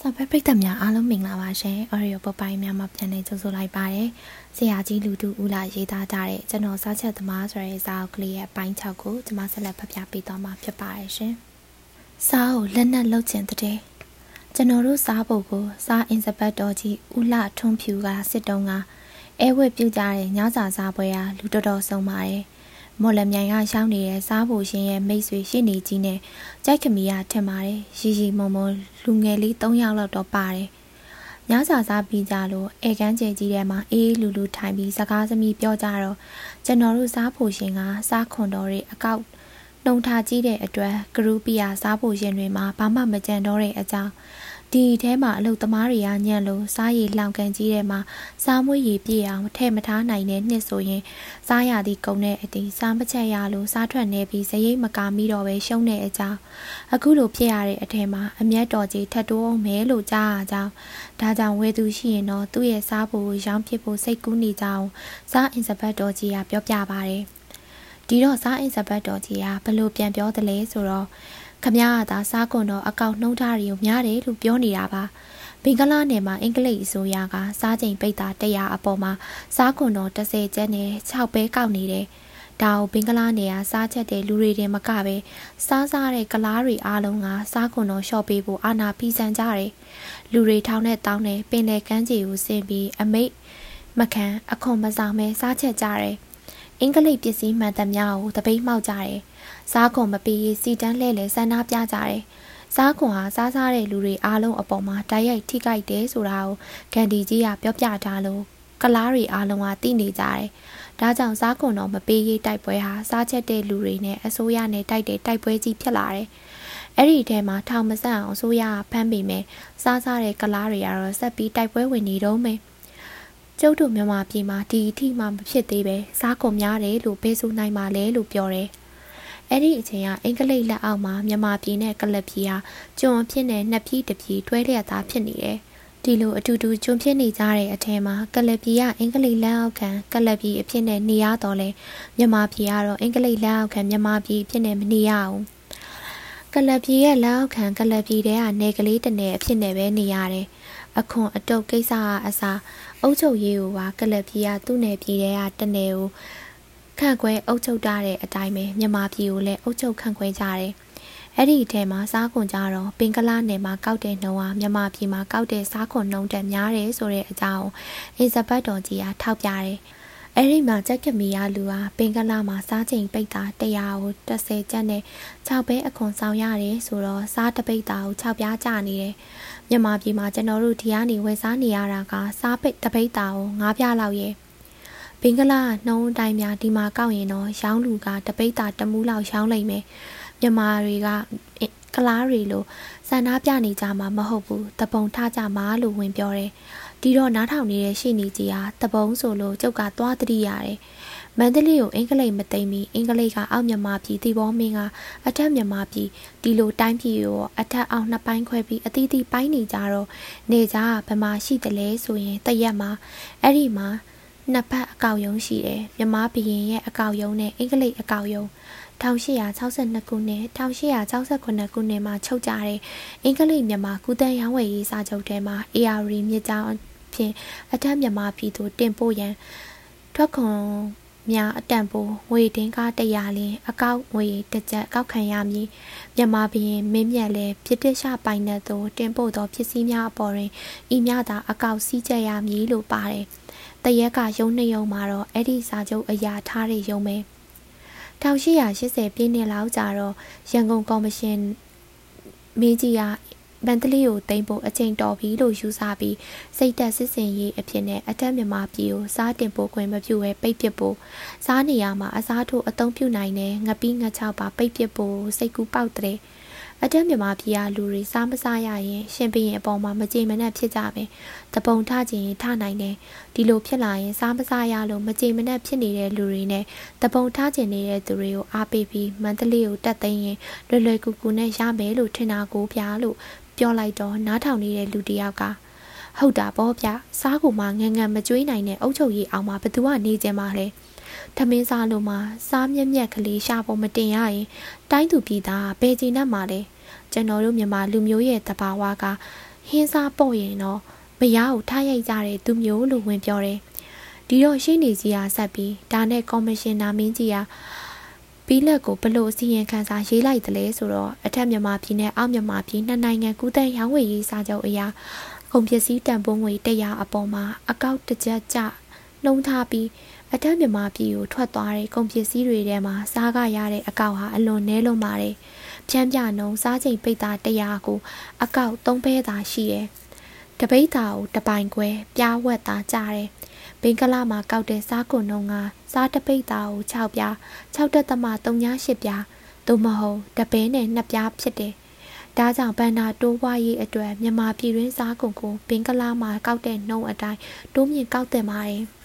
ဆော့ဖက်ပရိသတ်များအားလုံးမင်္ဂလာပါရှင်။ Audio ပုတ်ပိုင်းများမှာပြန်လည်ကြိုဆိုလိုက်ပါတယ်။ဆရာကြီးလူတူဦးလာရေးသားကြတဲ့ကျွန်တော်စားချက်သမားဆိုတဲ့စာအုပ်ကလေးရဲ့ပိုင်း6ကိုကျွန်မဆက်လက်ဖတ်ပြပေးသွားမှာဖြစ်ပါတယ်ရှင်။စားကိုလက်နက်လှုပ်ချင်တဲ့ကျွန်တော်တို့စားဖို့ကိုစားအင်စပတ်တော်ကြီးဦးလာထွန်းဖြူကစစ်တုံးကအဲဝက်ပြုတ်ကြတဲ့ညစာစားပွဲဟာလူတော်တော်ဆုံးပါတယ်။ မော်လမြိုင်ကရှောင်းနေတဲ့စားဖို့ရှင်ရဲ့မိတ်ဆွေရှင်းနေကြီးနဲ့ကြိုက်ခမီကထင်ပါတယ်ရီရီမုံမုံလူငယ်လေး၃ယောက်လောက်တော့ပါတယ်ညစာစားပြီးကြလို့ဧကန်းကျဲကြီးထဲမှာအေးလူလူထိုင်ပြီးစကားသမီးပြောကြတော့ကျွန်တော်တို့စားဖို့ရှင်ကစားခွန်တော်တွေအကောက်နှုံထားကြည့်တဲ့အတွက်ဂရူပီယာစားဖို့ရှင်တွေမှာဘာမှမကြံတော့တဲ့အကြောင်း ဒီထဲမှာအလုတ်သမားတွေကညံ့လို့စားရည်လောင်ကန်ကြီးထဲမှာစားမွေးရည်ပြည့်အောင်ထဲ့မထားနိုင်တဲ့နှစ်ဆိုရင်စားရသည့်ကုံတဲ့အတီးစားမချက်ရလို့စားထွက်နေပြီးဇရိတ်မကာမိတော့ပဲရှုံးတဲ့အကြောင်းအခုလိုဖြစ်ရတဲ့အထဲမှာအမျက်တော်ကြီးထတ်တိုးအောင်မဲလို့ကြားရကြောင်းဒါကြောင့်ဝယ်သူရှိရင်တော့သူ့ရဲ့စားဖို့ရောင်းဖြစ်ဖို့စိတ်ကူးနေကြအောင်စားအင်စပတ်တော်ကြီးကပြောပြပါတယ်ဒီတော့စားအင်စပတ်တော်ကြီးကဘလို့ပြန်ပြောတယ်လဲဆိုတော့ ခမရကသာစားကွန်တော့အကောက်နှုံးထားတွေကိုများတယ်လို့ပြောနေတာပါဘင်္ဂလားနယ်မှာအင်္ဂလိပ်အစိုးရကစားချိန်ပိတ်တာ100အပေါ်မှာစားကွန်တော့30ကျန်းနဲ့6ပဲကောက်နေတယ်ဒါကိုဘင်္ဂလားနယ်ကစားချက်တဲ့လူတွေတင်မကပဲစားစားတဲ့ကလားတွေအားလုံးကစားကွန်တော့ရှော့ပေးဖို့အာနာဖီဆန်ကြတယ်လူတွေထောင်းနဲ့တောင်းနဲ့ပင်လယ်ကမ်းခြေကိုဆင်းပြီးအမိတ်မခံအခွန်မဆောင်မဲစားချက်ကြတယ်အင်္ဂလိပ်ပစ္စည်းမှန်သမျှကိုတပိတ်မှောက်ကြတယ် စားခွန်မပေးရေးစီတန်းလှဲ့လေဆန္ဒပြကြတယ်စားခွန်ဟာစားစားတဲ့လူတွေအားလုံးအပေါ်မှာတိုက်ရိုက်ထိခိုက်တယ်ဆိုတာကိုဂန္ဒီကြီးကပြောပြထားလို့ကလားတွေအားလုံးကသိနေကြတယ်။ဒါကြောင့်စားခွန်တော့မပေးရေးတိုက်ပွဲဟာစားချက်တဲ့လူတွေနဲ့အစိုးရနဲ့တိုက်တဲ့တိုက်ပွဲကြီးဖြစ်လာတယ်။အဲ့ဒီထဲမှာထောင်မဆန့်အောင်အစိုးရကဖမ်းပေမဲ့စားစားတဲ့ကလားတွေကတော့ဆက်ပြီးတိုက်ပွဲဝင်နေတော့မယ်။ကျုပ်တို့မြန်မာပြည်မှာဒီအထိမှမဖြစ်သေးပဲစားကုန်များတယ်လို့ပေးဆိုနိုင်ပါလေလို့ပြောတယ်။ အဲ့ဒီအချိန်ကအင်္ဂလိပ်လက်အောက်မှာမြန်မာပြည်နဲ့ကလပ်ပြည်ဟာကျွန်းဖြစ်နေနှစ်ပြည်တစ်ပြည်တွဲလျက်သားဖြစ်နေတယ်။ဒီလိုအတူတူကျွန်းဖြစ်နေကြတဲ့အထက်မှာကလပ်ပြည်ကအင်္ဂလိပ်လက်အောက်ခံကလပ်ပြည်အဖြစ်နဲ့နေရတော့လဲမြန်မာပြည်ကတော့အင်္ဂလိပ်လက်အောက်ခံမြန်မာပြည်အဖြစ်နဲ့မနေရအောင်။ကလပ်ပြည်ရဲ့လက်အောက်ခံကလပ်ပြည်တဲ့ကနေကလေးတနေအဖြစ်နဲ့ပဲနေရတယ်။အခွန်အတုပ်ကိစ္စကအစားအုပ်ချုပ်ရေးကိုပါကလပ်ပြည်ကသူ့နယ်ပြည်တဲ့ကတနေကို ခန့်ခွဲအုပ်ချုပ်ထားတဲ့အတိုင်းပဲမြန်မာပြည်ကိုလည်းအုပ်ချုပ်ခန့်ခွဲကြတယ်။အဲ့ဒီအထဲမှာစားခွန်ကြတော့ပင်ကလာနယ်မှာကောက်တဲ့နှုံဟာမြန်မာပြည်မှာကောက်တဲ့စားခွန်နှုံတက်များတယ်ဆိုတဲ့အကြောင်းအင်ဇဘတ်တော်ကြီးကထောက်ပြတယ်။အဲ့ဒီမှာကြက်ကမီယာလူဟာပင်ကလာမှာစားချိန်ပိတ်တာ100ကို30ကျပ်နဲ့6ပဲအခွန်ဆောင်ရတယ်ဆိုတော့စားတပိတ်တာကို6ပြားကျနေတယ်။မြန်မာပြည်မှာကျွန်တော်တို့ဒီကနေဝယ်စားနေရတာကစားပိတ်တပိတ်တာကို9ပြားလောက်ရဲ့ဘ င်္ဂလားနှုံးတိုင်းများဒီမှာကောက်ရင်တော့ရောင်းလူကတပိတ်တာတမူးလောက်ရောင်းလိုက်မယ်မြန်မာတွေကကလားတွေလိုစန္ဒပြနေကြမှာမဟုတ်ဘူးတပုံထကြမှာလို့ဝင်ပြောတယ်ဒီတော့နားထောင်နေတဲ့ရှေ့နေကြီးဟာတပုံဆိုလို့ကျုပ်ကသွားတတိရတယ်မန္တလေးကိုအင်္ဂလိပ်မသိမီအင်္ဂလိပ်ကအောက်မြန်မာပြည်တီဘောမင်းကအထက်မြန်မာပြည်ဒီလိုတိုင်းပြည်ကိုအထက်အောက်နှစ်ပိုင်းခွဲပြီးအသီးသီးပိုင်းနေကြတော့နေကြကဘယ်မှာရှိတယ်လဲဆိုရင်တရက်မှာအဲ့ဒီမှာ နှစ်ဖက်အကောက်ယုံရှိတယ်မြမဘရင်ရဲ့အကောက်ယုံနဲ့အင်္ဂလိပ်အကောက်ယုံ1862ခုနှစ်1868ခုနှစ်မှာချုပ်ကြတဲ့အင်္ဂလိပ်မြန်မာကုသရောင်းဝယ်ရေးစာချုပ်ထဲမှာ AR မြစ်ကြောင်းဖြင့်အထက်မြန်မာပြည်သို့တင်ပို့ရန်ထွက်ခွန်များအတန်ပိုငွေတင်းကားတရာလင်းအကောက်ငွေတစ်ကြက်ကောက်ခံရမည်မြန်မာဘရင်မင်းမြတ်လည်းပြစ်တရှပိုင်တဲ့သို့တင်ပို့သောပစ္စည်းများအပေါ်တွင်ဤများသာအကောက်စည်းကြရမည်လို့ပါတယ်။ တရက်ကရုံနှစ်ရုံမှာတော့အဲ့ဒီစာချုပ်အရာထားတဲ့ရုံပဲ1880ပြည့်နှစ်လောက်ကြာတော့ရန်ကုန်ကော်မရှင်မင်းကြီးကဗန်တလီကိုတင်ဖို့အချိန်တော်ပြီလို့ယူဆပြီးစိတ်တက်စစ်စင်ရေးအဖြစ်နဲ့အထက်မြန်မာပြည်ကိုစားတင်ပို့ခွင့်မပြုဘဲပိတ်ပစ်ဖို့စားနေရမှာအစားထိုးအသုံးပြုနိုင်တဲ့ငပိငချောက်ပါပိတ်ပစ်ဖို့စိတ်ကူးပေါက်တဲ့ အတက်မြန်မာပြည်ကလူတွေစားမစားရရင်ရှင်ဘရင်အပေါ်မှာမကြေမနက်ဖြစ်ကြမယ်။တပုံထခြင်းထနိုင်တယ်။ဒီလိုဖြစ်လာရင်စားမစားရလို့မကြေမနက်ဖြစ်နေတဲ့လူတွေနဲ့တပုံထခြင်းနေတဲ့သူတွေကိုအားပေးပြီးမန္တလေးကိုတက်သိမ်းရင်လွယ်လွယ်ကူကူနဲ့ရမယ်လို့ထင်တာကိုပြလို့ပြောလိုက်တော့နားထောင်နေတဲ့လူတယောက်ကဟုတ်တာပေါ့ဗျစားကိုမှငငယ်မကြွေးနိုင်တဲ့အုတ်ချုပ်ကြီးအောင်မှဘသူကနေကြမှာလဲ။ ထမင်းစားလို့မှစားမြက်မြက်ကလေးရှာဖို့မတင်ရရင်တိုင်းသူပြည်သားဘယ်ကျင်တတ်မှာလဲကျွန်တော်တို့မြန်မာလူမျိုးရဲ့တဘာဝကဟင်းစားပေါ့ရင်တော့မရကိုထားရိုက်ကြတဲ့သူမျိုးလို့ဝင်ပြောတယ်ဒီတော့ရှင်းနေကြီးအားဆက်ပြီးဒါနဲ့ကော်မရှင်နာမင်းကြီးကပြီးလက်ကိုဘလို့အစီရင်ခံစာရေးလိုက်တယ်လဲဆိုတော့အထက်မြန်မာပြည်နဲ့အောက်မြန်မာပြည်နှစ်နိုင်ငံကူးတဲ့ရောင်းဝယ်ရေးစာချုပ်အရာကုန်ပစ္စည်းတန်ဖိုးငွေ100အပေါ်မှာအကောက်တစ်ချက်ကျနှုံးထားပြီး အထက်မြန်မာပြည်ကိုထွက်သွားတဲ့ကုန်ပစ္စည်းတွေထဲမှာစားကရတဲ့အကောက်ဟာအလွန်နဲလုံးပါတယ်။ချမ်းပြနှုံစားချိန်ပိတ်တာ100ကို အကောက်3ဘဲသာရှိတယ်။တပိတ်တာကိုတပိုင်ခွဲပြားဝက်သားကြတယ်။ဘင်္ဂလားမှာကောက်တဲ့စားကွန်နှုံကစားတပိတ်တာကို6ပြား6တက်သမ38ပြားသို့မဟုတ်တပဲနဲ့2ပြားဖြစ်တယ်။ဒါကြောင့်ဘန္နာတိုးပွားရေးအတွက်မြန်မာပြည်တွင်းစားကုန်ကိုဘင်္ဂလားမှာကောက်တဲ့နှုံအတိုင်းတိုးမြင့်ကောက်တင်ပါတယ်။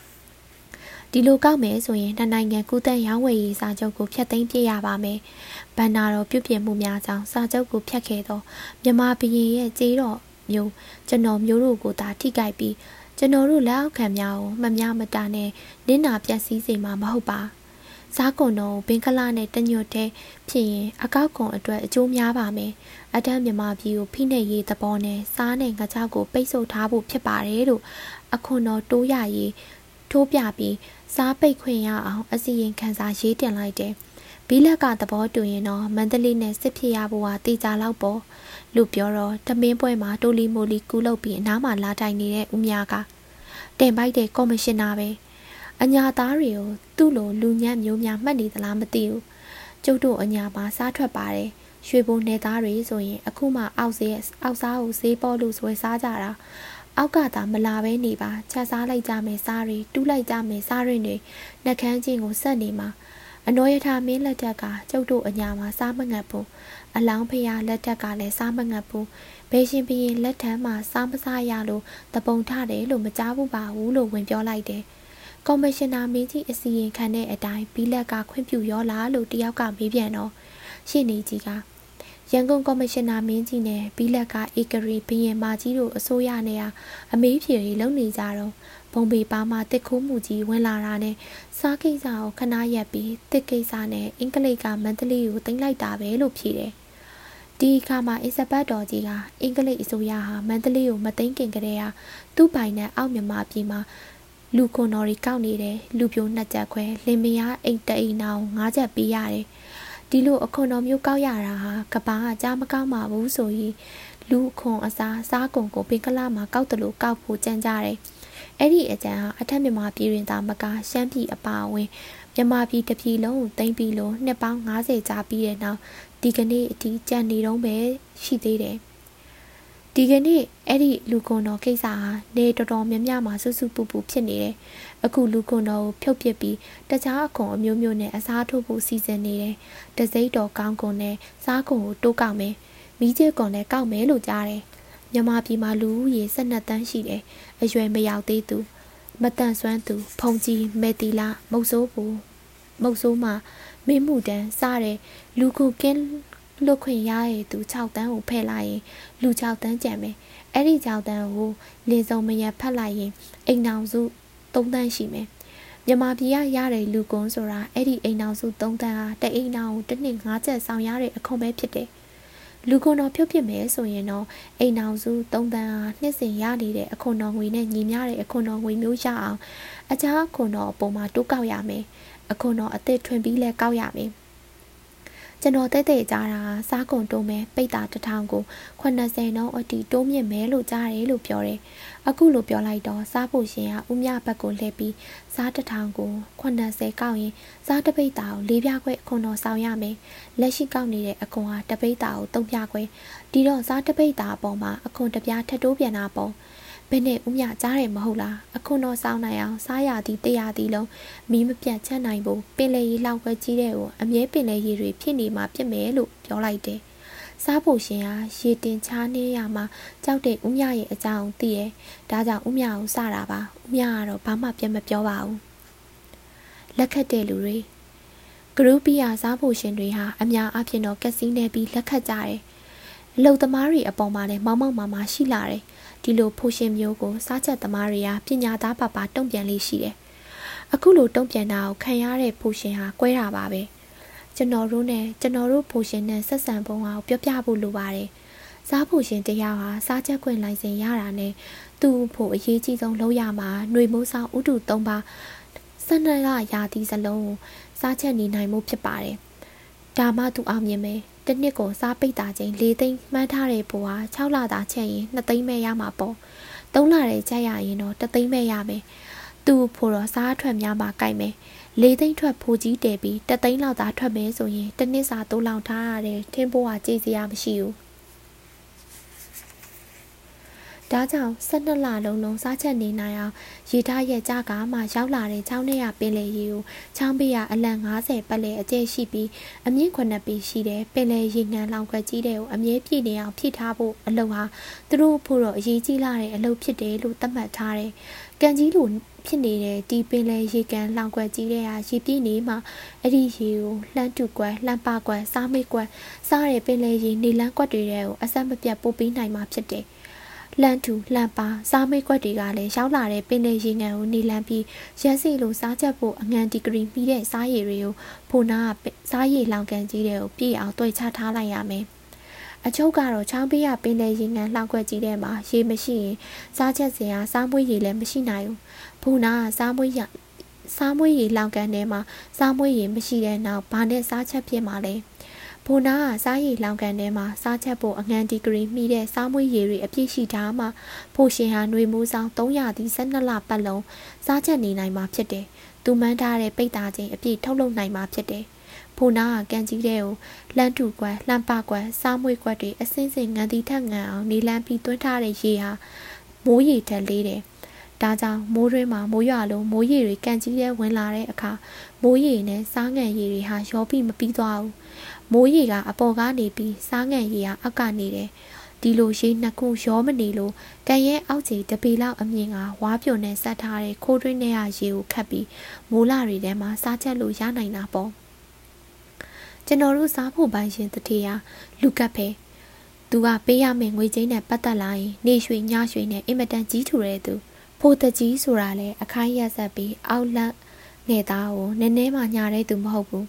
ဒီလိုကောက်မယ်ဆိုရင်နှစ်နိုင်ငံကူးတန်းရောင်းဝယ်ရေးစာချုပ်ကိုဖျက်သိမ်းပြရပါမယ်။ဘန်နာတော်ပြုပြင်မှုများကြောင့်စာချုပ်ကိုဖျက်ခဲ့သောမြန်မာပြည်ရဲ့ကြေးတော်မျိုးကျွန်တော်မျိုးတို့ကိုသာထိကြိုက်ပြီးကျွန်တော်တို့လက်အောက်ခံများကိုမများမတာနဲ့နင်းနာပြက်စီးစေမှာမဟုတ်ပါ။စားကွန်တော်ဘင်္ဂလားနဲ့တညွတ်တဲ့ဖြစ်ရင်အကောက်ကွန်အတွက်အကျိုးများပါမယ်။အတန်းမြန်မာပြည်ကိုဖိနှိပ်ရေးသဘောနဲ့စားနဲ့ငကြောက်ကိုပိတ်ဆို့ထားဖို့ဖြစ်ပါတယ်လို့အခွန်တော်တိုးရရေး ထိုးပြပြီးစားပိတ်ခွင့်ရအောင်အစီရင်ခံစာရေးတင်လိုက်တယ်။ဘီလက်ကသဘောတူရင်တော့မန္တလေးနဲ့စစ်ဖြစ်ရဖို့ဟာတေချာလောက်ပေါ့လို့ပြောတော့တမင်းပွဲမှာတိုလီမိုလီကူးလုပ်ပြီးအနားမှာလာတိုင်နေတဲ့ဦးမြကတင်ပိုက်တဲ့ကော်မရှင်နာပဲအညာသားတွေကိုသူ့လိုလူညံ့မျိုးများမှတ်နေသလားမသိဘူးကျုပ်တို့အညာမှာစားထွက်ပါတယ်ရွှေဘိုနေသားတွေဆိုရင်အခုမှအောက်စေးအောက်စားကိုဈေးပေါ်လို့ဆွဲစားကြတာ အောက်ကသာမလာပဲနေပါချက်စားလိုက်ကြမယ်စားတွေတူးလိုက်ကြမယ်စားတွေနှက်ခမ်းချင်းကိုဆက်နေမှာအနောယထာမင်းလက်ထက်ကကျုပ်တို့အညာမှာစားမငတ်ဘူးအလောင်းဖျားလက်ထက်ကလည်းစားမငတ်ဘူးဘယ်ရှင်ဘရင်လက်ထမ်းမှာစားမစားရလို့တပုံထတယ်လို့မကြားဘူးပါဘူးလို့ဝင်ပြောလိုက်တယ်ကော်မရှင်နာမင်းကြီးအစီရင်ခံတဲ့အတိုင်းဘီလက်ကခွင့်ပြုရောလားလို့တယောက်ကမေးပြန်တော့ရှင်းနေကြီးက ရန်ကုန်ကော်မရှင်နာမင်းကြီးနဲ့ဘီလက်ကဧကရီဘရင်မာကြီးတို့အစိုးရနဲ့အမေးဖြေတွေလုပ်နေကြတော့ဘုံပေပါမှာတစ်ခိုးမှုကြီးဝင်လာတာနဲ့စားကိစ္စကိုခဏရက်ပြီးတစ်ကိစ္စနဲ့အင်္ဂလိပ်ကမန္တလေးကိုတင်လိုက်တာပဲလို့ဖြေတယ်ဒီအခါမှာအစ္စဘတ်တော်ကြီးကအင်္ဂလိပ်အစိုးရဟာမန္တလေးကိုမသိမ်းခင်ကတည်းကသူ့ပိုင်နဲ့အောက်မြန်မာပြည်မှာလူကွန်တော်ရီကောက်နေတယ်လူပြိုနှစ်ချက်ခွဲလင်မယားအိတ်တအိမ်နာကို၅ချက်ပေးရတယ် ဒီလိုအခွန်တော်မျိုးကောက်ရတာဟာကဘာကကြားမကောက်ပါဘူးဆိုရင်လူခွန်အစားစားကုန်ကိုပင်ကလာမှာကောက်တယ်လို့ကောက်ဖို့ကြံကြတယ်အဲ့ဒီအကြံဟာအထက်မြန်မာပြည်တွင်သာမကရှမ်းပြည်အပါအဝင်မြန်မာပြည်တစ်ပြည်လုံးကိုသိမ်းပြီးလို့နှစ်ပေါင်း90ကြာပြီးတဲ့နောက်ဒီကနေ့အထိကြံနေတော့ပဲရှိသေးတယ်ဒီကနေ့အဲ့ဒီလူကွန်တော်ကိစ္စဟာနေတော်တော်များများမှာစုစုပူပူဖြစ်နေတယ်။ အခုလူကွန်တော်ကိုဖြုတ်ပစ်ပြီးတခြားအခွန်အမျိုးမျိုးနဲ့အစားထိုးဖို့စီစဉ်နေတယ်။တစိမ့်တော်ကောင်းကွန်နဲ့စားကွန်ကိုတိုးကောက်မယ်။မိကျကွန်လည်းကောက်မယ်လို့ကြားတယ်။မြန်မာပြည်မှာလူဦးရေ12တန်းရှိတယ်။အရွယ်မရောက်သေးသူမတန်ဆွမ်းသူဖုန်ကြီးမေတီလာမုတ်ဆိုးပူမုတ်ဆိုးမှာမင်းမှုတန်းစားတဲ့လူခုကင်းလွတ်ခွင့်ရရဲ့သူ6တန်းကိုဖဲ့လိုက်ရင်လူ6တန်းကြံမယ်အဲ့ဒီ6တန်းကိုလင်းစုံမရဖတ်လိုက်ရင်အိမ်အောင်စု 3တန်းရှိမယ်မြန်မာပြည်ကရတဲ့လူကွန်းဆိုတာအဲ့ဒီအိမ်အောင်စု3တန်းဟာတအိမ်အောင်တစ်နှစ်5ချက်ဆောင်ရတဲ့အခွန်ပဲဖြစ်တယ်လူကွန်တော်ဖြုတ်ဖြစ်မယ်ဆိုရင်တော့အိမ်အောင်စု3တန်းဟာနှစ်စဉ်ရနေတဲ့အခွန်တော်ငွေနဲ့ညီမျှတဲ့အခွန်တော်ငွေမျိုးရအောင်အခြားအခွန်တော်အပေါ်မှာတိုးကောက်ရမယ်အခွန်တော်အသစ်ထွင်ပြီးလဲကောက်ရမယ် ကျွန်တော်တဲ့တဲ့ကြားတာစားကုန်တိုးမယ်ပိတ်တာတထောင်ကို80နှုန်းအတီတိုးမြင့်မယ်လို့ကြားတယ်လို့ပြောတယ်အခုလိုပြောလိုက်တော့စားဖို့ရှင်ကဥမြဘက်ကိုလှည့်ပြီးစားတထောင်ကို80ကောက်ရင်စားတပိတ်တာကို၄ပြားခွဲအခွန်တော်ဆောင်ရမယ်လက်ရှိကောက်နေတဲ့အခွန်ဟာတပိတ်တာကို၃ပြားခွဲဒီတော့စားတပိတ်တာအပေါ်မှာအခွန်တပြားထပ်တိုးပြန်တာပေါ့ ဘယ်နဲ့ဦးမြကြားတယ်မဟုတ်လားအခုတော့စောင်းနိုင်အောင်စားရသည်တရသည်လုံးမီးမပြတ်ချက်နိုင်ဖို့ပင်လေရီလောက်ပဲကြီးတဲ့ကိုအမြဲပင်လေရီတွေဖြစ်နေမှာဖြစ်မယ်လို့ပြောလိုက်တယ်စားဖို့ရှင်ဟာရေတင်ချားနေရမှာကြောက်တဲ့ဦးမြရဲ့အကြောင်းသိရဲ့ဒါကြောင့်ဦးမြကိုစတာပါဦးမြကတော့ဘာမှပြန်မပြောပါဘူးလက်ခတ်တဲ့လူတွေဂရုပီယာစားဖို့ရှင်တွေဟာအများအပြားတော့ကက်စီနေပြီးလက်ခတ်ကြတယ်အလုံသမားတွေအပေါ်မှာလည်းမောင်းမောင်းမာမာရှိလာတယ် ဒီလိုဖိုရှင်မျိုးကိုစားချက်သမားတွေကပညာသားပါပါတုံ့ပြန်လေးရှိတယ်အခုလိုတုံ့ပြန်တာကိုခံရတဲ့ဖိုရှင်ဟာကွဲတာပါပဲကျွန်တော်တို့နဲ့ကျွန်တော်တို့ဖိုရှင်နဲ့ဆက်ဆံပုံအောင်ပြောပြဖို့လိုပါတယ်စားဖို့ရှင်တရားဟာစားချက်ခွင့်လိုင်စင်ရတာနဲ့သူ့ဖို့အရေးကြီးဆုံးလုပ်ရမှာຫນွေမိုးဆောင်ဥတု၃ပါးစနရရာသီစလုံးကိုစားချက်နေနိုင်မှုဖြစ်ပါတယ်ဒါမှသူအောင်မြင်မယ် တစ်နှစ်ကိုစားပိတ်တာချင်း၄သိန်းမှန်းထားတဲ့ဘိုးဟာ6လသာချက်ရင်2သိန်းပဲရမှာပေါ့3လတဲ့ချက်ရရင်တော့3သိန်းပဲရမယ်သူ့ဖို့တော့စားထွက်များမှာကြိုက်မယ်၄သိန်းထွက်ဖိုးကြီးတယ်ပြီး3သိန်းလောက်သာထွက်မယ်ဆိုရင်တစ်နှစ်စာတိုးလောင်ထားရတဲ့ထင်းဘိုးဟာကြည်စရာမရှိဘူး ဒါကြောင့်12လလုံးလုံးစားချက်နေနိုင်အောင်ရေထားရဲ့ကြကမှရောက်လာတဲ့ချောင်းထဲရပင်လေရေကိုချောင်းဘေးကအလံ90ပတ်လေအကျဲရှိပြီးအမြင့်9ပေရှိတဲ့ပင်လေရေငန်လောင်ခွက်ကြီးတဲ့ကိုအမြဲပြည့်နေအောင်ဖြည့်ထားဖို့အလုပ်ဟာသူတို့ဖို့တော့အရေးကြီးလာတဲ့အလုပ်ဖြစ်တယ်လို့သတ်မှတ်ထားတယ်။ကံကြီးလိုဖြစ်နေတဲ့ဒီပင်လေရေကန်လောင်ကွက်ကြီးတဲ့ဟာရေပြည့်နေမှာအဲ့ဒီရေကိုလှမ်းတူကွက်လှမ်းပါကွက်စားမိတ်ကွက်စားတဲ့ပင်လေရေနေလန်းကွက်တွေတဲ့ကိုအဆက်မပြတ်ပို့ပေးနိုင်မှာဖြစ်တယ်။ လှမ်းထူလှမ်းပါစားမိတ်ကွက်တွေကလည်းရောက်လာတဲ့ပင်လေရေငံကိုနေလန်းပြီးရန်စီလိုစားချက်ဖို့အငံဒီဂရီပြီးတဲ့စားရည်တွေကိုဖိုနာကစားရည်လောင်ကန်ကြီးတွေကိုပြည့်အောင်တွေ့ချထားလိုက်ရမယ်အချုပ်ကတော့ချောင်းပေးရပင်လေရေငံလှောက်ခွက်ကြီးထဲမှာရေမရှိရင်စားချက်စရာစားမွေးရည်လည်းမရှိနိုင်ဘူး။ဖိုနာကစားမွေးရစားမွေးရည်လောင်ကန်ထဲမှာစားမွေးရည်မရှိတဲ့နောက်ဘာနဲ့စားချက်ဖြစ်မှာလဲ။ ဘိုနာကစားရည်လောင်ကန်ထဲမှာစားချက်ဖို့အငံဒီဂရီမိတဲ့စားမွေးရည်တွေအပြည့်ရှိထားမှဖိုရှင်ဟာຫນွေမိုးဆောင်300ဒီ12လပတ်လုံးစားချက်နေနိုင်မှာဖြစ်တယ်။သူမှန်းထားတဲ့ပိတ်တာချင်းအပြည့်ထုတ်လုပ်နိုင်မှာဖြစ်တယ်။ဖိုနာကကန်ကြီးတဲ့ကိုလှမ်းတူကွက်လှမ်းပကွက်စားမွေးကွက်တွေအစင်းစင်ငံတီထက်ငံအောင်နေလန်းပြီးတွန်းထားတဲ့ရေဟာမိုးရေထက်လေးတယ်။ဒါကြောင့်မိုးတွင်းမှာမိုးရွာလို့မိုးရေတွေကန်ကြီးတဲ့ဝင်လာတဲ့အခါမိုးရေနဲ့စားငံရေတွေဟာရောပြီးမပြီးသွားဘူး မိုးရေကအပေါ်ကနေပြီးစားငံရေကအောက်ကနေတယ်ဒီလိုရေနှစ်ခုရောမနေလို့ကန်ရဲအောက်ခြေတပေလောက်အမြင့်ကဝါးပြုံနဲ့ဆက်ထားတဲ့ခိုးတွင်းထဲကရေကိုခတ်ပြီးမိုးလာတွေထဲမှာစားချက်လို့ရနိုင်တာပေါ့ကျွန်တော်တို့စားဖို့ပိုင်းရှင်တတိယလူကပ်ဖဲသူကပေးရမယ့်ငွေချင်းနဲ့ပတ်သက်လာရင်နေရွှေညရွှေနဲ့အင်မတန်ကြီးထူတဲ့သူဖိုတကြီးဆိုတာလဲအခိုင်းရက်ဆက်ပြီးအောက်လက်ငယ်သားကိုနည်းနည်းမှညာတဲ့သူမဟုတ်ဘူး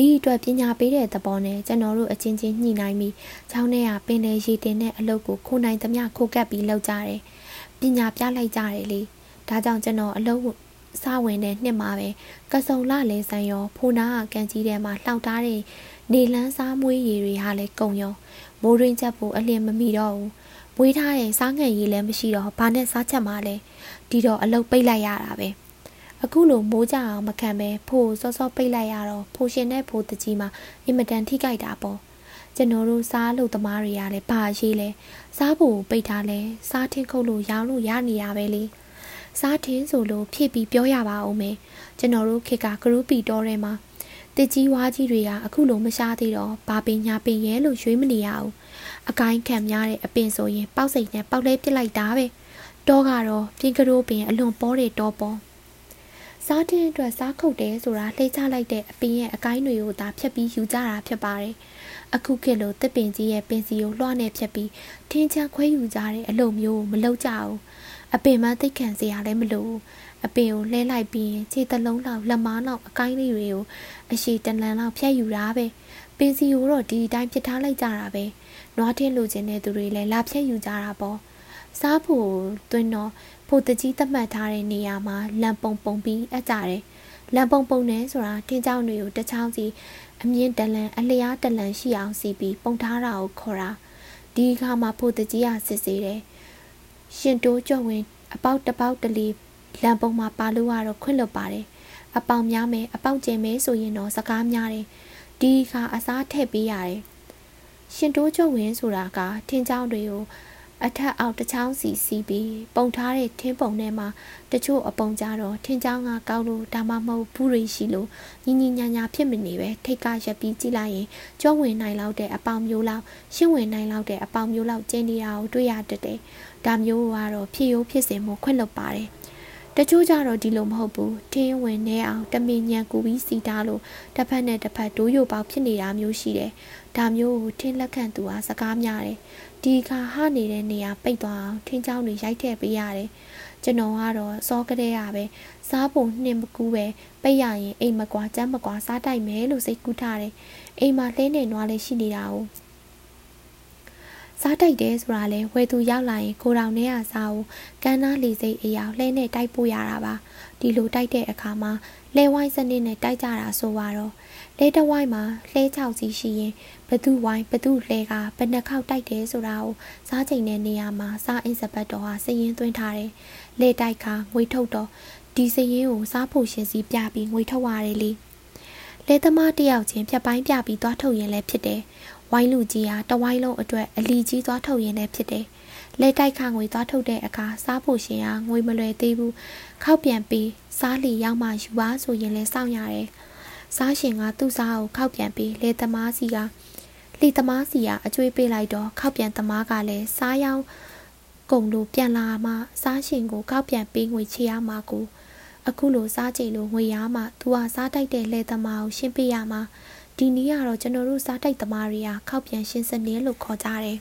ဒီအတွက်ပညာပေးတဲ့သဘောနဲ့ကျွန်တော်တို့အချင်းချင်းညှိနှိုင်းပြီးချောင်းထဲကပင်လေရေတင်တဲ့အလုပ်ကိုခိုးနိုင်သမျှခိုးကပ်ပြီးလုပ်ကြတယ်ပညာပြလိုက်ကြတယ်လေဒါကြောင့်ကျွန်တော်အလုပ်စဝင်တဲ့နှစ်မှာပဲကစုံလလဲဆန်ရောဖိုနာကကန်ကြီးထဲမှာလှောက်ထားတဲ့နေလန်းစားမွေးရည်တွေဟာလည်းကုံရောမိုးရင်းချက်ဖို့အလင်းမမီတော့ဘူးမွေးထားတဲ့စားငံရည်လည်းမရှိတော့ဘာနဲ့စားချက်မှလဲဒီတော့အလုပ်ပိတ်လိုက်ရတာပဲ။ အခုလိုမိုးကြအောင်မခံပဲဖိုးစောစောပိတ်လိုက်ရတော့ဖိုးရှင်နဲ့ဖိုးတကြီးမှာအင်မတန်ထိကြိုက်တာပေါ့ကျွန်တော်တို့စားလို့သမားတွေကလည်းဘာရေးလဲစားဖို့ပိတ်ထားလဲစားထင်းခုတ်လို့ရောင်းလို့ရနေရပဲလေစားထင်းဆိုလို့ဖြည့်ပြီးပြောရပါအောင်မယ်ကျွန်တော်တို့ခေတ်ကဂရုပီတော်ထဲမှာတစ်ကြီးဝါးကြီးတွေကအခုလိုမရှားသေးတော့ဘာပင်ညာပင်ရဲလို့ရွှေးမနေရဘူးအကိုင်းခံများတဲ့အပင်ဆိုရင် ပေါက်စိတ်နဲ့ပေါက်လဲပစ်လိုက်တာပဲတောကတော့ပြင်ကရိုးပင်အလွန်ပေါ်တဲ့တောပေါ် စားတင်းအတွက်စားခုတ်တယ်ဆိုတာလှိချလိုက်တဲ့အပင်ရဲ့အကိုင်းတွေကိုသာဖြတ်ပြီးယူကြတာဖြစ်ပါတယ်။အခုခေတ်လိုတစ်ပင်ကြီးရဲ့ပင်စီကိုလွှားနေဖြတ်ပြီးထင်းချမ်းခွဲယူကြတဲ့အလုပ်မျိုးမလုပ်ကြဘူး။အပင်မှသိခံစရာလည်းမလိုဘူး။အပင်ကိုလှဲလိုက်ပြီးခြေတလုံးလောက်လက်မားလောက်အကိုင်းလေးတွေကိုအရှိတလန်လောက်ဖြတ်ယူတာပဲ။ပင်စီကိုတော့ဒီအတိုင်းဖြစ်ထားလိုက်ကြတာပဲ။နွားထင်းလိုချင်တဲ့သူတွေလည်းလာဖြတ်ယူကြတာပေါ့။စားဖို့တွင်းတော့ ဖို့တကြီးသတ်မှတ်ထားတဲ့နေရာမှာလံပုံပုံပြီးအပ်ကြတယ်။လံပုံပုံနဲ့ဆိုတာထင်းချောင်းတွေကိုတစ်ချောင်းစီအမြင့်တလန်အလျားတလန်ရှိအောင်စီပြီးပုံထားတာကိုခေါ်တာ။ဒီအခါမှာဖို့တကြီးကစစ်ဆေးတယ်။ရှင်တိုးကြွဝင်အပေါက်တပေါက်တလီလံပုံမှာပါလို့ရတော့ခွင့်လွတ်ပါတယ်။အပေါင်များမယ်အပေါက်ကျင်မယ်ဆိုရင်တော့စကားများတယ်။ဒီအခါအစားထည့်ပေးရတယ်။ရှင်တိုးကြွဝင်ဆိုတာကထင်းချောင်းတွေကို အထက်အောက်တစ်ချောင်းစီစီးပြီးပုံထားတဲ့ထင်းပုံထဲမှာတချို့အပုံကြတော့ထင်းချောင်းကကောက်လို့ဒါမှမဟုတ်ဘူးတွေရှိလို့ညီညီညာညာဖြစ်မနေပဲထိတ်ကရက်ပြီးကြည့်လိုက်ရင်ကြောဝင်နိုင်လောက်တဲ့အပေါင်မျိုးလောက်ရှင်းဝင်နိုင်လောက်တဲ့အပေါင်မျိုးလောက်ကျင်းနေတာကိုတွေ့ရတတ်တယ်။ဒါမျိုးကတော့ဖြစ်ရိုးဖြစ်စဉ်မှုခွင့်လွတ်ပါတယ်။တချို့ကြတော့ဒီလိုမဟုတ်ဘူးထင်းဝင်နေအောင်တမင်ညံကူပြီးစီတားလို့တစ်ဖက်နဲ့တစ်ဖက်ဒိုးရုပ်ပေါက်ဖြစ်နေတာမျိုးရှိတယ်။ဒါမျိုးကိုထင်းလက်ခံသူဟာစကားများတယ်။ ဒီခါဟနေတဲ့နေရာပိတ်သွားအောင်ထင်းချောင်းတွေရိုက်ထည့်ပေးရတယ်ကျွန်တော်ကတော့စောကတဲ့ရပဲစားဖို့နှင်းမကူးပဲပိတ်ရရင်အိမ်မကွာကြမ်းမကွာစားတိုက်မယ်လို့စိတ်ကူးထားတယ်အိမ်မှာလှဲနေနွားလေးရှိနေတာ哦စားတိုက်တယ်ဆိုတာလဲဝယ်သူရောက်လာရင်ကိုတော်နဲ့ရစားကိုကန်းနာလီစိတ်အရာလှဲနဲ့တိုက်ပို့ရတာပါဒီလိုတိုက်တဲ့အခါမှာလဲဝိုင်းစနစ်နဲ့တိုက်ကြတာဆိုတော့လဲတဝိုင်းမှာလှဲချောက်စီရှိရင် ဘသူဝိုင်းဘသူလှဲကဘယ်နှခေါက်တိုက်တယ်ဆိုတာကိုစားချိန်တဲ့နေရာမှာစားအင်းစပတ်တော်ဟာစည်ရင်သွင်းထားတယ်လဲတိုက်ခါငွေထုတ်တော့ဒီစည်ရင်ကိုစားဖို့ရှင်စီပြပြီးငွေထုတ်ရတယ်လေလဲသမားတယောက်ချင်းဖြတ်ပိုင်းပြပြီးသွားထုတ်ရင်လည်းဖြစ်တယ်ဝိုင်းလူကြီးဟာတဝိုင်းလုံးအတွက်အလီကြီးသွားထုတ်ရင်လည်းဖြစ်တယ်။လက်တိုက်ခငွေသွားထုတ်တဲ့အခါစားဖို့ရှင်ဟာငွေမလွယ်သေးဘူး။ခောက်ပြန်ပြီးစားလီရောက်မှယူပါဆိုရင်လည်းစောင့်ရတယ်။စားရှင်ကသူ့စားကိုခောက်ပြန်ပြီးလေသမားစီက လီသမားစီကအကျွေးပေးလိုက်တော့ခောက်ပြန်သမားကလည်းစားရောက်ကုန်လို့ပြန်လာမှစားရှင်ကိုခောက်ပြန်ပေးငွေချေရမှာကိုအခုလိုစားကြည့်လို့ငွေရမှသူဟာစားတိုက်တဲ့လေသမားကိုရှင်းပေးရမှာဒီနည်းကတော့ကျွန်တော်တို့စားတိုက်သမားတွေကခောက်ပြန်ရှင်းစနစ်လို့ခေါ်ကြတယ်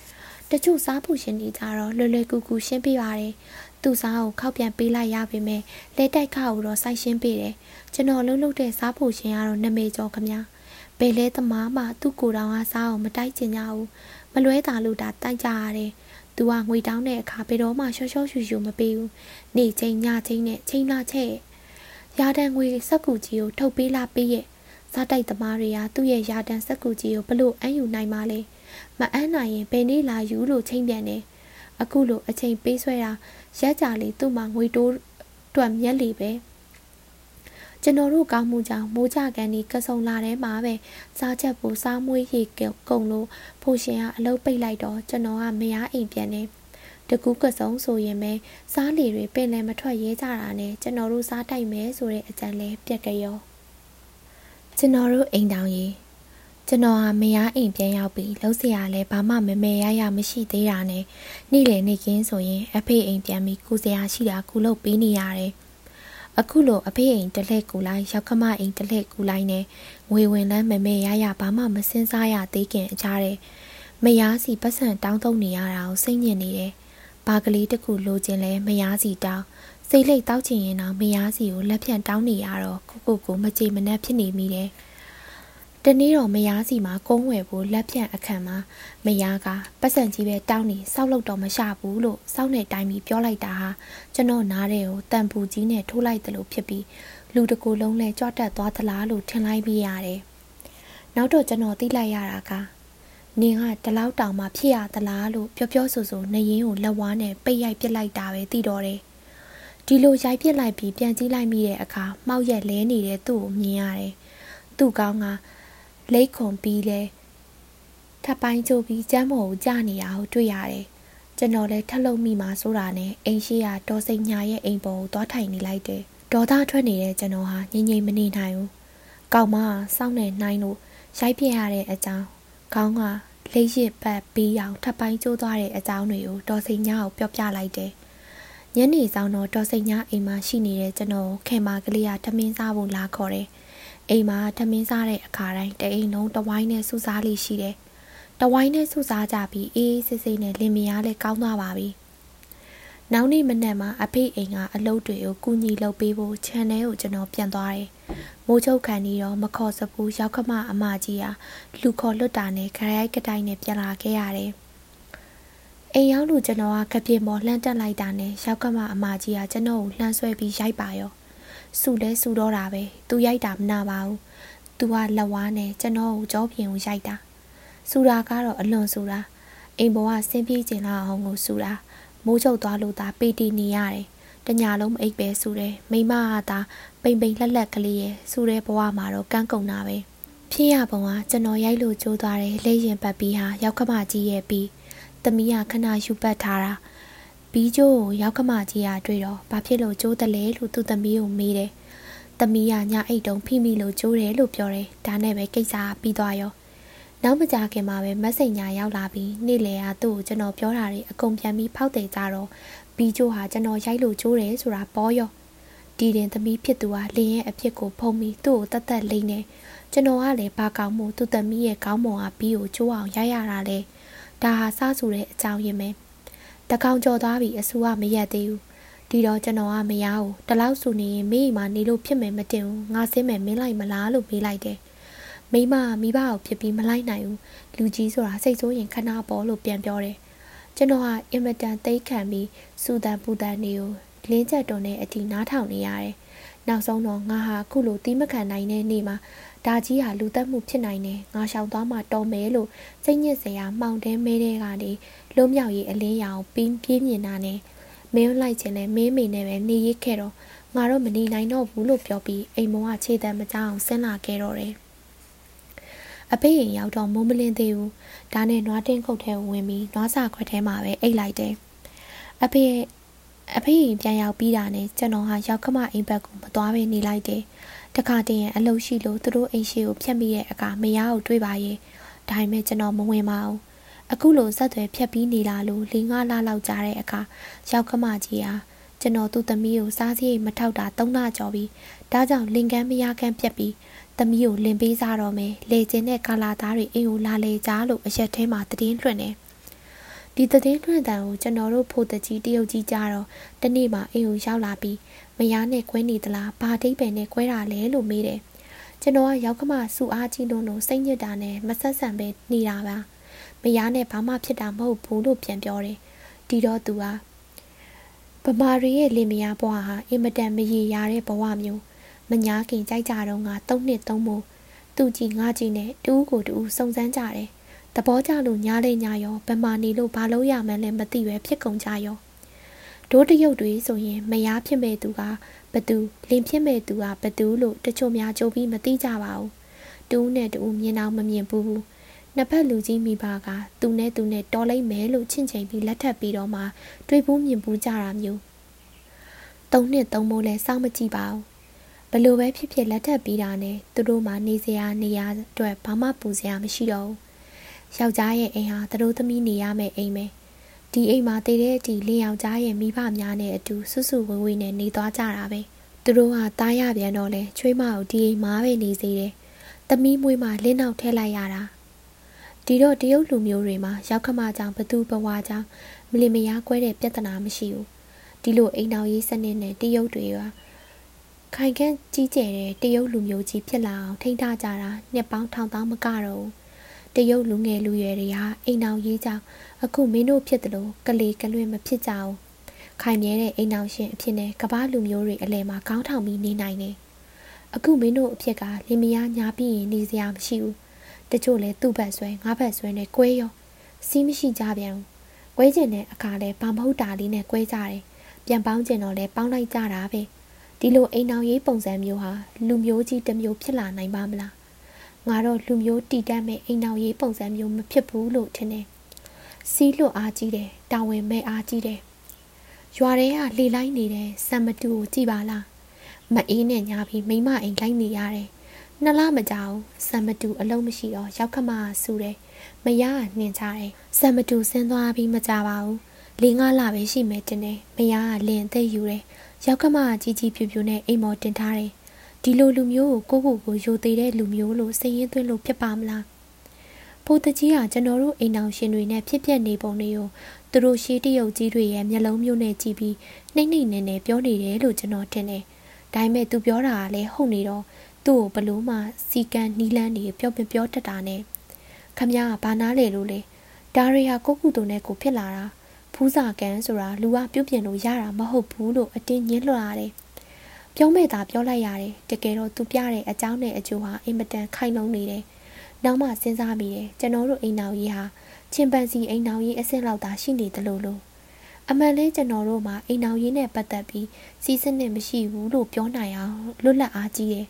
။တချို့စားဖို့ရှင်တွေကြတော့လွယ်လွယ်ကူကူရှင်းပေးပါတယ်။သူ့စားကိုခောက်ပြန်ပေးလိုက်ရပေမဲ့လက်တိုက်ခါကိုတော့စိုက်ရှင်းပေးတယ်။ကျွန်တော်လှုပ်လှုပ်တဲ့စားဖို့ရှင်ကတော့နမေကျော်ခမညာ။ ဘယ်လဲသမားမှသူ့ကိုယ်တော်ကစားအောင်မတိုက်ချင်ကြဘူး။မလွဲတာလို့ဒါတိုက်ကြရတယ်။သူကငွေတောင်းတဲ့အခါဘယ်တော့မှရှော့ရှော့ရှူရှူမပေးဘူး။နေချင်းညချင်းနဲ့ချိန်လာချက်။ရာတန်ငွေစက်ကူကြီးကိုထုတ်ပေးလာပေးရဲ့စားတိုက်သမားတွေကသူ့ရဲ့ရာတန်စက်ကူကြီးကိုဘလို့အမ်းယူနိုင်မှလဲမအမ်းနိုင်ရင်ဘယ်နေ့လာယူလို့ချိန်ပြန်နေအခုလိုအချိန်ပေးဆွဲတာရက်ကြလေသူ့မှာငွေတိုးတွက်မျက်လီပဲ ကျွန်တော်တို့ကောင်းမှုကြောင့်မိုးကြကန်ဒီကဆုံလာထဲမှာပဲစားချက်ပူစားမွေးရေကုံလို့ဖိုရှင်ကအလုပ်ပိတ်လိုက်တော့ကျွန်တော်ကမရအိမ်ပြန်နေတကူးကဆုံဆိုရင်ပဲစားလီတွေပင်လယ်မထွက်ရဲကြတာနဲ့ကျွန်တော်တို့စားတိုက်မယ်ဆိုတဲ့အကြံလဲပြက်ကြရောကျွန်တော်တို့အိမ်တောင်ကြီးကျွန်တော်ဟာမယားအိမ်ပြန်ရောက်ပြီးလှုပ်ရှားလဲဘာမှမမေရရမရှိသေးတာနဲ့နေ့လယ်နေ့ကင်းဆိုရင်အဖေအိမ်ပြန်ပြီးကုစရာရှိတာကုလုပ်ပေးနေရတယ် အခုလိုအဖေအိမ်တလှည့်ကူလိုက်ရောက်ခမအိမ်တလှည့်ကူလိုက်နဲ့ငွေဝင်လန်းမမေရရဘာမှမစင်းစားရသေးခင်အကြတဲ့မယားစီပတ်စံတောင်းတုံနေရတာကိုစိတ်ညစ်နေတယ်ဘာကလေးတခုလိုချင်လဲမယားစီတောင်းစိတ်လိတ်တောက်ချင်ရင်တော့မယားစီကိုလက်ဖြန့်တောင်းနေရတော့ကိုကိုကိုမကြေမနက်ဖြစ်နေမိတယ်။ တနေ့တော့မယားစီမှာကုန်းဝယ်ဖို့လက်ဖြန့်အခန့်မှာမယားကပတ်စံကြီးပဲတောင်းနေစောက်လို့တော့မရှဘူးလို့စောက်နဲ့တိုင်းပြီးပြောလိုက်တာဟာကျွန်တော်နားတဲ့ကိုတန်ပူကြီးနဲ့ထိုးလိုက်တယ်လို့ဖြစ်ပြီးလူတကူလုံးလဲကြွတက်သွားသလားလို့ထင်လိုက်မိရတယ်။နောက်တော့ကျွန်တော်သိလိုက်ရတာကနင်ကတလောက်တောင်မှဖြစ်ရသလားလို့ပြောပြောဆိုဆိုနေရင်ကိုလက်ဝါးနဲ့ပိတ်ရိုက်ပစ်လိုက်တာပဲသိတော့တယ်။ဒီလိုရိုက်ပစ်လိုက်ပြီးပြန်ကြည့်လိုက်မိတဲ့အခါမှောက်ရက်လဲနေတဲ့သူ့ကိုမြင်ရတယ်။သူ့ကောင်းက လိတ်ခုံပြီးလဲထပ်ပိုင်းကျိုးပြီးကျမ်းမော်ကိုကြာနေတာကိုတွေ့ရတယ်။ကျွန်တော်လည်းထက်လုံမိမှာဆိုတာနဲ့အိမ်ရှိရဒေါ်စိန်ညာရဲ့အိမ်ပေါ်ကိုသွားထိုင်နေလိုက်တယ်။ဒေါ်သားထွက်နေတဲ့ကျွန်တော်ဟာငြိမ်ငြိမ်မနေနိုင်ဘူး။ကောက်မစောင့်နေနိုင်လို့ရိုက်ပြရတဲ့အကြောင်းခေါင်းကလိတ်ရစ်ပတ်ပြီးအောင်ထပ်ပိုင်းကျိုးသွားတဲ့အကြောင်းတွေကိုဒေါ်စိန်ညာကိုပြောပြလိုက်တယ်။ညနေဆောင်တော့တော်စိန်ညာအိမ်မှာရှိနေတဲ့ကျွန်တော်ခင်မာကလေးကထမင်းစားဖို့လာခေါ်တယ်။ အိမ်မှာထမင်းစားတဲ့အခါတိုင်းတအိမ်လုံးတဝိုင်းနဲ့စူစားလေးရှိတယ်။တဝိုင်းနဲ့စူစားကြပြီးအေးအေးဆေးဆေးနဲ့လင်မယားလည်းကောင်းသွားပါပြီ။နောက်နေ့မနက်မှာအဖေအိမ်ကအလုပ်တွေကိုကူညီလုပ်ပေးဖို့ခြံထဲကိုကျွန်တော်ပြန်သွားတယ်။မိုးချုပ်ခံပြီးတော့မခေါ်စပူရောက်ခမအမကြီးဟာလူခေါ်လွတ်တာနဲ့ခရိုက်ကတိုင်နဲ့ပြန်လာခဲ့ရတယ်။အိမ်ရောက်လို့ကျွန်တော်ကကပြင်းပေါ်လှမ်းတက်လိုက်တာနဲ့ရောက်ကမှအမကြီးကကျွန်တော်ကိုလှမ်းဆွဲပြီးရိုက်ပါရော စူလဲစူတော့တာပဲသူရိုက်တာမနာပါဘူးသူကလက်ဝါးနဲ့ကျွန်တော်ကိုကြောပြင်ကိုရိုက်တာစူတာကတော့အလွန်စူတာအိမ်ပေါ်ကဆင်းပြေးကျင်လာအောင်ကိုစူတာမိုးချုပ်သွားလို့သာပေတီနေရတယ်တညာလုံးမအိပ်ပဲစူတယ်မိမကသာပိန်ပိန်လှက်လက်ကလေးရဲ့စူတဲ့ဘဝမှာတော့ကန်းကုန်တာပဲဖြစ်ရပုံကကျွန်တော်ရိုက်လို့ကြိုးသွားတယ်လက်ရင်ပတ်ပြီးဟာရောက်ခမကြီးရဲ့ပြီးသမီးကခဏယူပတ်ထားတာ ဘီးကျိုးကိုရောက်ခမကြီးကတွေ့တော့ဘာဖြစ်လို့ကျိုးတယ်လဲလို့သူ့သမီးကိုမေးတယ်သမီးကညအိတ်တုံဖိမိလို့ကျိုးတယ်လို့ပြောတယ်ဒါနဲ့ပဲကိစ္စပြီးသွားရောနောက်မကြခင်မှာပဲမက်ဆေ့ညာရောက်လာပြီးနေ့လယ်ကသူ့ကိုကျွန်တော်ပြောတာတွေအကုန်ပြန်ပြီးဖောက်တယ်ကြတော့ဘီကျိုးဟာကျွန်တော်ရိုက်လို့ကျိုးတယ်ဆိုတာပေါ်ရောဒီတင်သမီးဖြစ်သူဟာလင်းရဲ့အဖြစ်ကိုဖုံးပြီးသူ့ကိုတတ်တတ်လိမ့်နေကျွန်တော်ကလည်းဘာကောင်းမှုသူ့သမီးရဲ့ကောင်းမွန်အားပြီးကိုကျိုးအောင်ရရတာလဲဒါဟာစားစုတဲ့အကြောင်းရင်းပဲ တကောင်ကြော်သွားပြီအဆူကမရက်သေးဘူးဒဒီတော့ကျွန်တော်ကမရဘူးတလောက်ဆိုနေရင်မိအိမ်မှာနေလို့ဖြစ်မယ်မတင်ဘူးငါစင်းမယ်မင်းလိုက်မလားလို့မေးလိုက်တယ်မိမမိဘကိုဖြစ်ပြီးမလိုက်နိုင်ဘူးလူကြီးဆိုတာစိတ်ဆိုးရင်ခဏပေါ်လို့ပြန်ပြောတယ်ကျွန်တော်ကအင်မတန်သိခံပြီးစူတန်ပူတန်နေကိုလင်းချက်တုံနဲ့အတီနားထောင်နေရတယ်နောက်ဆုံးတော့ငါဟာခုလိုတီးမခံနိုင်တဲ့နေ့မှာ ဒါကြီးဟာလူသက်မှုဖြစ်နိုင်တယ်ငါရှောင်သွားမှတော်မယ်လို့စိတ်ညစ်စရာမှောင်တဲမဲတဲ့ကနေလွံ့မြောက်ရေးအလင်းရောင်ပင်းပြင်းမြင်တာနဲ့မင်းလိုက်ခြင်းနဲ့မင်းမိနဲ့ပဲနေရခဲ့တော့ငါတို့မနေနိုင်တော့ဘူးလို့ပြောပြီးအိမ်မောကခြေတံမကြောက်ဆင်းလာခဲ့တော့တယ်အဖေရင်ရောက်တော့မိုးမလင်းသေးဘူးဒါနဲ့နွားတင်းခုတ်ထဲဝင်ပြီးနွားစာခွက်ထဲမှာပဲအိတ်လိုက်တယ်အဖေအဖေရင်ပြန်ရောက်ပြီးတာနဲ့ကျွန်တော်ဟာရောက်ခမအိမ်ဘက်ကိုမသွားဘဲနေလိုက်တယ် တခါတည်းရင်အလုပ်ရှိလို့သူတို့အိမ်ရှိကိုဖြတ်မိတဲ့အခါမရကိုတွေးပါရဲ့ဒါပေမဲ့ကျွန်တော်မဝင်ပါဘူးအခုလိုဆက်သွယ်ဖြတ်ပြီးနေလာလို့၄၅လလောက်ကြာတဲ့အခါရောက်ခမကြီးဟာကျွန်တော်သူ့သမီးကိုစားစရိတ်မထောက်တာ၃လကျော်ပြီးဒါကြောင့်လင်ကန်းမရကန်းပြက်ပြီးသမီးကိုလင်ပေးစားတော့မယ်လေကျင်တဲ့ကာလာသားတွေအိမ်ကိုလာလေကြလို့အရက်ထဲမှာတည်င်းလွှင့်နေဒီတည်င်းလွှင့်တန်ကိုကျွန်တော်တို့ဖို့တကြီးတရုတ်ကြီးကြတော့တနေ့မှအိမ်ကိုရောက်လာပြီးမ ယားနဲ့ကွဲနေသလားဘာတိတ်ပယ်နဲ့ကွဲတာလဲလို့မေးတယ်ကျွန်တော်ကရောက်ခမစူအားကြီးလုံးလို့စိတ်ညစ်တာနဲ့မဆက်ဆံပဲနေတာပါမယားနဲ့ဘာမှဖြစ်တာမဟုတ်ဘူးလို့ပြန်ပြောတယ်ဒီတော့သူကဗမာရီရဲ့လင်မယားဘဝဟာအင်မတန်မရေရာတဲ့ဘဝမျိုးမညာခင်ကြိုက်ကြတော့ငါ၃နှစ်၃မို့သူကြည်ငါကြည်နဲ့တူးကိုတူးစုံစမ်းကြတယ်သဘောကျလို့ညားလေးညာရောဗမာနေလို့ဘာလို့ရမှန်းလဲမသိပဲဖြစ်ကုန်ကြရော ဒိုးတရုတ်တွေဆိုရင်မယားဖြစ်မဲ့သူကဘသူလင်ဖြစ်မဲ့သူကဘသူလို့တချို့များကြိုးပြီးမသိကြပါဘူးတူးနဲ့တူးမြင်အောင်မမြင်ဘူးနှစ်ဖက်လူကြီးမိဘကသူနဲ့သူနဲ့တော်လိုက်မယ်လို့ချင့်ချိန်ပြီးလက်ထပ်ပြီးတော့မှတွေးဘူးမြင်ဘူးကြတာမျိုးသုံးနှစ်သုံးမိုးလဲစောင့်မကြည့်ပါဘူးဘလို့ပဲဖြစ်ဖြစ်လက်ထပ်ပြီးတာနဲ့သူတို့မှနေစရာနေရာအတွက်ဘာမှပူစရာမရှိတော့ဘူးယောက်ျားရဲ့အိမ်ဟာသူတို့သမီးနေရမယ့်အိမ်ပဲ ဒီအိမ်မှာတည်တဲ့အတီလင်းယောက်ျားရဲ့မိဘများနဲ့အတူဆွဆွဝေဝေနဲ့နေသွားကြတာပဲသူတို့ကတားရပြန်တော့လဲချွေးမကိုဒီအိမ်မှာပဲနေစေတယ်သမီးမွေးမှလင်းနောက်ထဲလိုက်ရတာဒီတော့တရုတ်လူမျိုးတွေမှာရောက်ခမကြောင်ဘသူဘဝကြောင်မလီမယားကွဲတဲ့ပြဿနာမရှိဘူးဒီလိုအိမ်တော်ရေးစနစ်နဲ့တရုတ်တွေကခိုင်ခန့်ကြီးကျယ်တဲ့တရုတ်လူမျိုးကြီးဖြစ်လာအောင်ထိန်းထားကြတာနှစ်ပေါင်းထောင်သောမကတော့ တရုတ်လူငယ်လူရွယ်တွေဟာအိမ်တော်ရေးကြောင်အခုမင်းတို့ဖြစ်တယ်လို့ကလေးကလွင်မဖြစ်ကြဘူးခိုင်မြဲတဲ့အိမ်တော်ရှင်အဖြစ်နဲ့ကဘာလူမျိုးတွေအလဲမှာခေါင်းထောင်ပြီးနေနိုင်တယ်အခုမင်းတို့အဖြစ်ကလင်မယားညာပြီးရင်နေစရာမရှိဘူးတချို့လဲသူ့ဘက်ဆွဲငါးဘက်ဆွဲနဲ့ကွဲရောစီးမရှိကြပြန်ဘူးကွဲကျင်တဲ့အခါလဲဘာမဟုတ်တာလေးနဲ့ကွဲကြတယ်ပြန်ပေါင်းကျင်တော့လဲပေါင်းလိုက်ကြတာပဲဒီလိုအိမ်အောင်ရေးပုံစံမျိုးဟာလူမျိုးကြီးတစ်မျိုးဖြစ်လာနိုင်ပါမလား ငါတော့လူမျိုးတည်တတ်မဲ့အိမ်အောင်ရေးပုံစံမျိုးမဖြစ်ဘူးလို့ထင်တယ်စီးလွတ်အားကြီးတယ်တာဝန်မဲ့အားကြီးတယ်ရွာထဲကလေလိုက်နေတဲ့စံမတူကိုကြည်ပါလားမအေးနဲ့ညာပြီးမိမအိမ်လိုက်နေရတယ်နှစ်လမကြောက်စံမတူအလုံးမရှိတော့ရောက်ခမဆူတယ်မရနှင်ချတယ်စံမတူဆင်းသွားပြီးမကြပါဘူးလေးငါးလပဲရှိမယ်တင်တယ်မရကလင်သိယူတယ်ရောက်ကမကြီးကြီးဖြူဖြူနဲ့အိမ်မော်တင်ထားတယ် ဒီလိုလူမျိုးကိုကိုကိုကိုယိုသေးတဲ့လူမျိုးလို့စိတ်ရင်းသွင်းလို့ဖြစ်ပါမလားဖိုးတကြီးကကျွန်တော်တို့အိမ်အောင်ရှင်တွေနဲ့ဖြစ်ပျက်နေပုံတွေကိုသူတို့ရှေးတရုတ်ကြီးတွေရဲ့မျက်လုံးမျိုးနဲ့ကြည့်ပြီးနှိမ့်နှိမ့်နေနေပြောနေတယ်လို့ကျွန်တော်ထင်တယ်ဒါပေမဲ့သူပြောတာကလည်းဟုတ်နေတော့သူ့ကိုဘလို့မှစီကံနီလန်းနေပြောပြပြောတတ်တာနဲ့ခမရကဘာနာလေလို့လေဒါရီဟာကိုကုတုနဲ့ကိုဖြစ်လာတာဖူးစာကန်ဆိုတာလူကပြုတ်ပြင်လို့ရတာမဟုတ်ဘူးလို့အတင်းညင်းလွှတ်ရတယ် ပြောမဲ့တာပြောလိုက်ရတယ်တကယ်တော့သူပြတဲ့အကြောင်းနဲ့အကျိုးဟာအင်မတန်ခိုင်လုံနေတယ်နောက်မှစဉ်းစားမိတယ်ကျွန်တော်တို့အိမ်နောက်ကြီးဟာချင်ပန်စီအိမ်နောက်ကြီးအဆင့်လောက်သာရှိနေတယ်လို့လို့အမှန်လဲကျွန်တော်တို့မှာအိမ်နောက်ကြီးနဲ့ပတ်သက်ပြီးစီးစနစ်မရှိဘူးလို့ပြောနိုင်အောင်လွတ်လပ်အားကြီးတယ်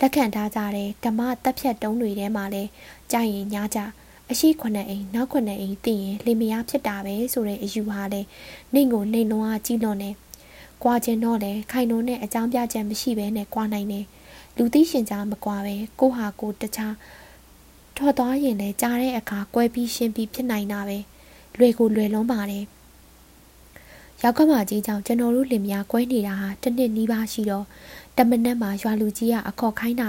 လက်ခံထားကြတဲ့ဓမ္မတက်ဖြတ်တုံးတွေထဲမှာလဲကြာရင်ညားကြအရှိခွနဲ့အိမ်နောက်ခွနဲ့အိမ်တည်ရင်လင်မယားဖြစ်တာပဲဆိုတဲ့အယူဟာလဲနှိမ်ကိုနှိမ်လုံးအားကြီးလွန်နေ ကွာခြင်းတော့လဲခိုင်လုံးနဲ့အကြောင်းပြချက်မရှိဘဲနဲ့ကွာနိုင်တယ်လူသိရှင်ကြားမကွာပဲကိုဟာကိုတခြားထွက်သွားရင်လည်းကြားတဲ့အခါကွဲပြီးရှင်းပြီးဖြစ်နိုင်တာပဲလွယ်ကိုလွယ်လုံးပါတယ်ရောက်ကမကြီးကြောင့်ကျွန်တော်တို့လင်မယားကွဲနေတာဟာတစ်နှစ်နီးပါးရှိတော့တမနက်မှာရွာလူကြီးကအခေါ်ခိုင်းတာ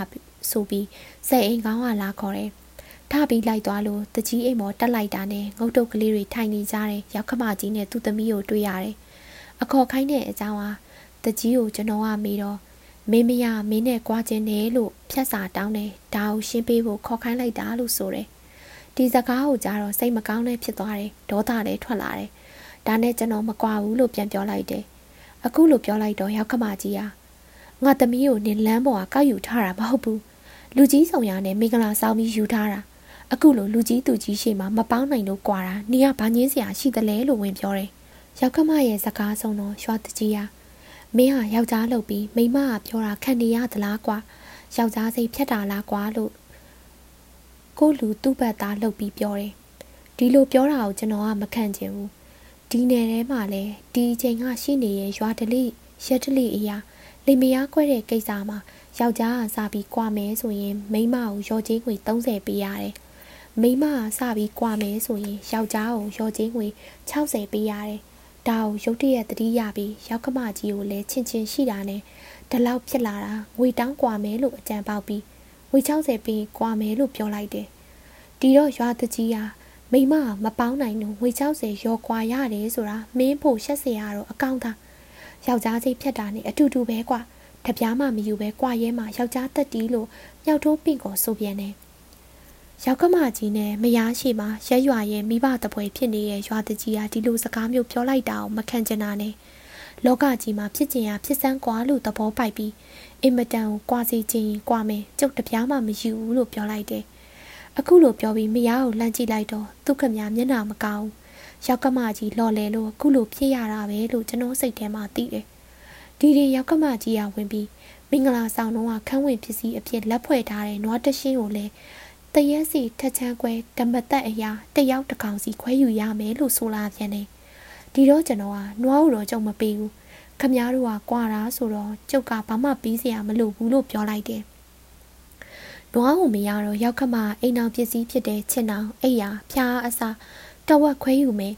ဆိုပြီးစိတ်အိမ်ကောင်းကလာခေါ်တယ်ထပြီးလိုက်သွားလို့တကြီးအိမ်မော်တက်လိုက်တာနဲ့ငုတ်တုတ်ကလေးတွေထိုင်နေကြတယ်ရောက်ခမကြီးနဲ့သူ့သမီးကိုတွေ့ရတယ် အခေါ်ခိုင်းတဲ့အကြောင်းဟာတကြီးကိုကျွန်တော်ကမေးတော့မင်းမရမင်းနဲ့ကြွားခြင်းတယ်လို့ဖြတ်စာတောင်းတယ်ဒါကိုရှင်းပေးဖို့ခေါ်ခိုင်းလိုက်တာလို့ဆိုတယ်ဒီစကားကိုကြားတော့စိတ်မကောင်းနဲ့ဖြစ်သွားတယ်ဒေါသလည်းထွက်လာတယ်ဒါနဲ့ကျွန်တော်မကွာဘူးလို့ပြန်ပြောလိုက်တယ်အခုလိုပြောလိုက်တော့ရောက်ခမကြီးဟာငါသမီးကိုနင်လမ်းပေါ်ကကောက်ယူထားတာမဟုတ်ဘူးလူကြီးဆောင်ရနဲ့မင်္ဂလာဆောင်ပြီးယူထားတာအခုလိုလူကြီးသူကြီးရှိမှမပေါင်းနိုင်လို့ကြွာတာနေကဘာငင်းစရာရှိသလဲလို့ဝင်ပြောတယ် ရောက်ခမရဲ့စကားဆုံးတော့ရွှာတကြီးဟာမင်းဟာယောက်ျားလုပ်ပြီးမိမကပြောတာခံနေရသလားကွာယောက်ျားစိတ်ဖြတ်တာလားကွာလို့ကိုလူသူ့ဘက်သားလှုပ်ပြီးပြောတယ်ဒီလိုပြောတာကိုကျွန်တော်ကမခံချင်ဘူးဒီနယ်ထဲမှာလဲဒီအချိန်ကရှိနေရဲ့ရွာတလိရက်တလိအရာလိမယားခွဲတဲ့ကိစ္စမှာယောက်ျားကစပြီးကြွားမယ်ဆိုရင်မိန်းမကိုရော်ချင်းငွေ30ပေးရတယ်မိန်းမကစပြီးကြွားမယ်ဆိုရင်ယောက်ျားကိုရော်ချင်းငွေ60ပေးရတယ် ဒါကိုရုတ်တရက်တတိယပြီးရောက်ကမကြီးကိုလည်းချင်းချင်းရှိတာနဲ့ဒီလောက်ဖြစ်လာတာငွေတောင်းကွာမယ်လို့အကြံပေါက်ပြီးငွေ60ပြီးကွာမယ်လို့ပြောလိုက်တယ်ဒီတော့ရွာတကြီးဟာမိမမပေါင်းနိုင်လို့ငွေ60ရောကွာရတယ်ဆိုတာမင်းဖို့ရှက်စရာတော့အကောင့်သားယောက်ျားစိတ်ဖြတ်တာနဲ့အတူတူပဲကွာတပြားမှမယူပဲကွာရဲမှာယောက်ျားတက်တီးလို့မြောက်ထိုးပင့်ကိုဆိုပြန်တယ် ရောက်ကမကြီးနဲ့မယားရှိမှရဲရွာရဲ့မိဘတပွဲဖြစ်နေတဲ့ရွာတကြီးဟာဒီလိုစကားမျိုးပြောလိုက်တာကိုမခံချင်တာနဲ့လောကကြီးမှာဖြစ်ကျင်ရဖြစ်စမ်းကွာလို့သဘောပိုက်ပြီးအင်မတန်ကိုကွာစီခြင်းကွာမယ်ကျုပ်တပြားမှမယူဘူးလို့ပြောလိုက်တယ်အခုလိုပြောပြီးမယားကိုလှမ်းကြည့်လိုက်တော့သူ့ခမမျက်နှာမကောင်းရောက်ကမကြီးလော်လဲလို့အခုလိုဖြစ်ရတာပဲလို့ကျွန်တော်စိတ်ထဲမှာသိတယ်ဒီဒီရောက်ကမကြီးကဝင်ပြီးမင်္ဂလာဆောင်တော့ခန်းဝင်ပစ္စည်းအဖြစ်လက်ဖွဲ့ထားတဲ့နွားတရှင်းကိုလည်း တရက်စီထက်ချမ်းခွဲဓမ္မသက်အရာတယောက်တစ်ကောင်စီခွဲယူရမယ်လို့ဆိုလာပြန်တယ်ဒီတော့ကျွန်တော်ကနွားကိုတော့ကြုံမပေးဘူးခမည်းတော်ကကွာတာဆိုတော့ကျုပ်ကဘာမှပြီးစရာမလိုဘူးလို့ပြောလိုက်တယ်နွားကိုမရတော့ရောက်ခမအိမ်အောင်ပစ္စည်းဖြစ်တဲ့ချင်အောင်အိယာဖျားအစာတဝက်ခွဲယူမယ်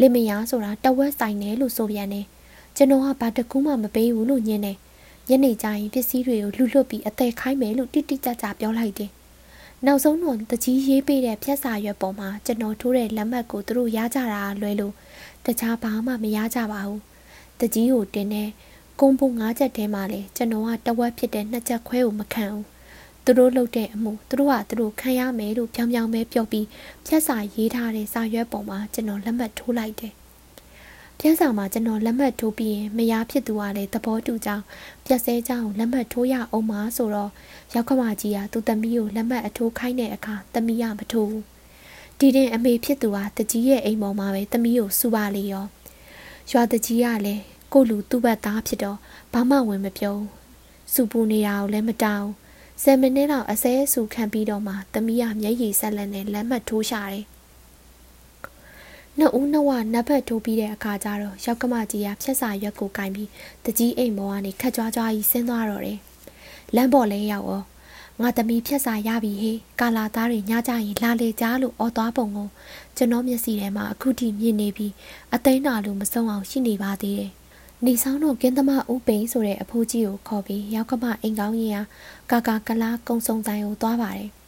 လင်မယားဆိုတာတဝက်ဆိုင်တယ်လို့ဆိုပြန်တယ်ကျွန်တော်ကဘာတကူးမှမပေးဘူးလို့ညင်းတယ်ညနေကျရင်ပစ္စည်းတွေကိုလှုပ်လွတ်ပြီးအသက်ခိုင်းမယ်လို့တိတိကျကျပြောလိုက်တယ် နောက်ဆုံးတော့တကြီးရေးပေးတဲ့ဖြက်စာရွက်ပေါ်မှာကျွန်တော်ထိုးတဲ့လက်မှတ်ကိုသူတို့ရကြတာလွဲလို့တခြားဘာမှမရကြပါဘူးတကြီးကိုတင်တဲ့ကုန်းပုံ၅ချက်ထဲမှာလေကျွန်တော်ကတဝက်ဖြစ်တဲ့နှစ်ချက်ခွဲကိုမခံဘူးသူတို့လုပ်တဲ့အမှုသူတို့ကသူတို့ခံရမယ်လို့ပြောင်ပြောင်ပဲပြောပြီးဖြတ်စာရေးထားတဲ့စာရွက်ပေါ်မှာကျွန်တော်လက်မှတ်ထိုးလိုက်တယ်။ ဖြတ်စာမှာကျွန်တော်လက်မှတ်ထိုးပြီးရင်မယားဖြစ်သူကလည်းသဘောတူကြောင်းပြက်စဲကြောင်းလက်မှတ်ထိုးရအောင်ပါဆိုတော့ရောက်ခမကြီးကသူ့သမီးကိုလက်မှတ်အထိုးခိုင်းတဲ့အခါသမီးကမထိုးဘူး။ဒီတင်အမေဖြစ်သူကတကြီးရဲ့အိမ်ပေါ်မှာပဲသမီးကိုစူပါလေရော။ရွာတကြီးကလည်းကိုလူသူ့ဘက်သားဖြစ်တော့ဘာမှဝင်မပြောဘူး။စူပူနေတာကိုလည်းမတောင်း။10မိနစ်လောက်အစဲဆူခံပြီးတော့မှသမီးကမျက်ရည်ဆက်လက်နဲ့လက်မှတ်ထိုးရှာတယ်။ နှစ်ဦးနှစ်ဝနတ်ဘက်ထိုးပြီးတဲ့အခါကျတော့ရောက်ကမကြီးကဖြက်စာရွက်ကိုကင်ပြီးတကြီးအိမ်ပေါ်ကနေခက်ကြွားကြွားကြီးဆင်းသွားတော့တယ်။လမ်းပေါ်လဲရောက်တော့ငါသမီးဖြက်စာရပြီဟေးကာလာသားတွေညကြရင်လာလေကြားလို့អော်သွားပုံကိုကျွန်တော်မျက်စိထဲမှာအခုထိမြင်နေပြီးအသိန်းနာလို့မဆုံးအောင်ရှိနေပါသေးတယ်နေဆောင်တော့ကင်းသမဦးပိန်ဆိုတဲ့အဖိုးကြီးကိုခေါ်ပြီးရောက်ကမအိမ်ကောင်းရင်ကာကာကလားကုံစုံဆိုင်ကိုသွားပါတယ်။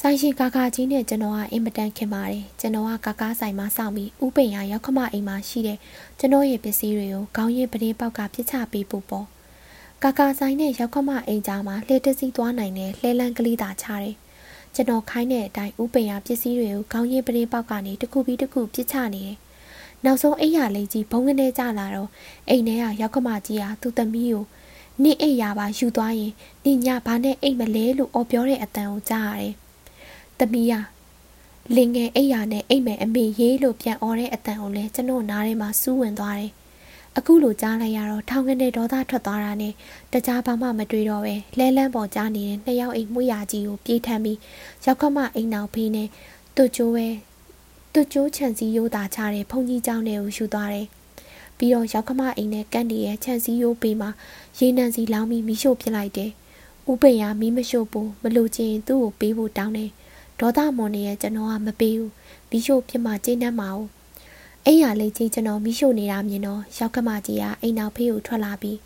ဆိုင်ရှင်ကာကာကြီးနဲ့ကျွန်တော်ကအင်မတန်ခင်ပါတယ်။ကျွန်တော်ကကာကာဆိုင်မှာစောင့်ပြီးဦးပိန်ရရောက်ခမအိမ်မှာရှိတဲ့ကျွန်တော်ရဲ့ပစ္စည်းတွေကိုခေါင်းရင်းပတင်းပေါက်ကပြစ်ချပေးဖို့ပေါ့။ကာကာဆိုင်နဲ့ရောက်ခမအိမ်ကြားမှာလှည့်တစီသွားနိုင်တဲ့လှဲလန်းကလေးသာချတယ်။ကျွန်တော်ခိုင်းတဲ့အတိုင်းဦးပိန်ရပစ္စည်းတွေကိုခေါင်းရင်းပတင်းပေါက်ကနေတစ်ခုပြီးတစ်ခုပြစ်ချနေတယ်။နောက်ဆုံးအိယာလေးကြီးဘုံကနေကြလာတော့အိမ်ထဲကရောက်ခမကြီးဟာသူ့သမီးကိုနင့်အိပ်ရာပါယူသွားရင်နင့်ညဘာနဲ့အိပ်မလဲလို့အော်ပြောတဲ့အတန်ကိုကြားရတယ်။ သမီးကလင်ငယ်အိပ်ရာနဲ့အိပ်မယ်အမေရေးလို့ပြန်អော်တဲ့အတန်ကိုလည်းကျွန်တော်နားထဲမှာစူးဝင်သွားတယ်။အခုလိုကြားလိုက်ရတော့ထောင်ကနေဒေါသထွက်သွားတာနဲ့တခြားဘာမှမတွေ့တော့ပဲလဲလန်းပေါ်ကြားနေတဲ့နှစ်ယောက်အိမ်မှုရာကြီးကိုပြေးထမ်းပြီးရောက်ခမအိမ်နောက်ဖေးနဲ့သူ့ကျိုးပဲသူ့ကျိုးချန်စီရိုးတာချတဲ့ဖုန်ကြီးเจ้าနဲ့ကိုယူသွားတယ်။ပြီးတော့ရောက်ခမအိမ်နဲ့ကန့်တီရဲ့ခြံစည်းရိုးပေးမှာရေနံစီလောင်းပြီးမိရှို့ပြလိုက်တယ်။ဦးပိန်ကမီးမရှို့ဘူးမလို့ချင်းသူ့ကိုပေးဖို့တောင်းတယ်။ ဒေါသမွန်နေရဲ့ကျွန်တော်ကမပေးဘူး။မိရှို့ပြမှကျင်းနှမ်းမအောင်။အဲ့ရလေးကြီးကျွန်တော်မိရှို့နေတာမြင်တော့ရောက်ခမကြီးကအိမ်နောက်ဖေးကိုထွက်လာပြီး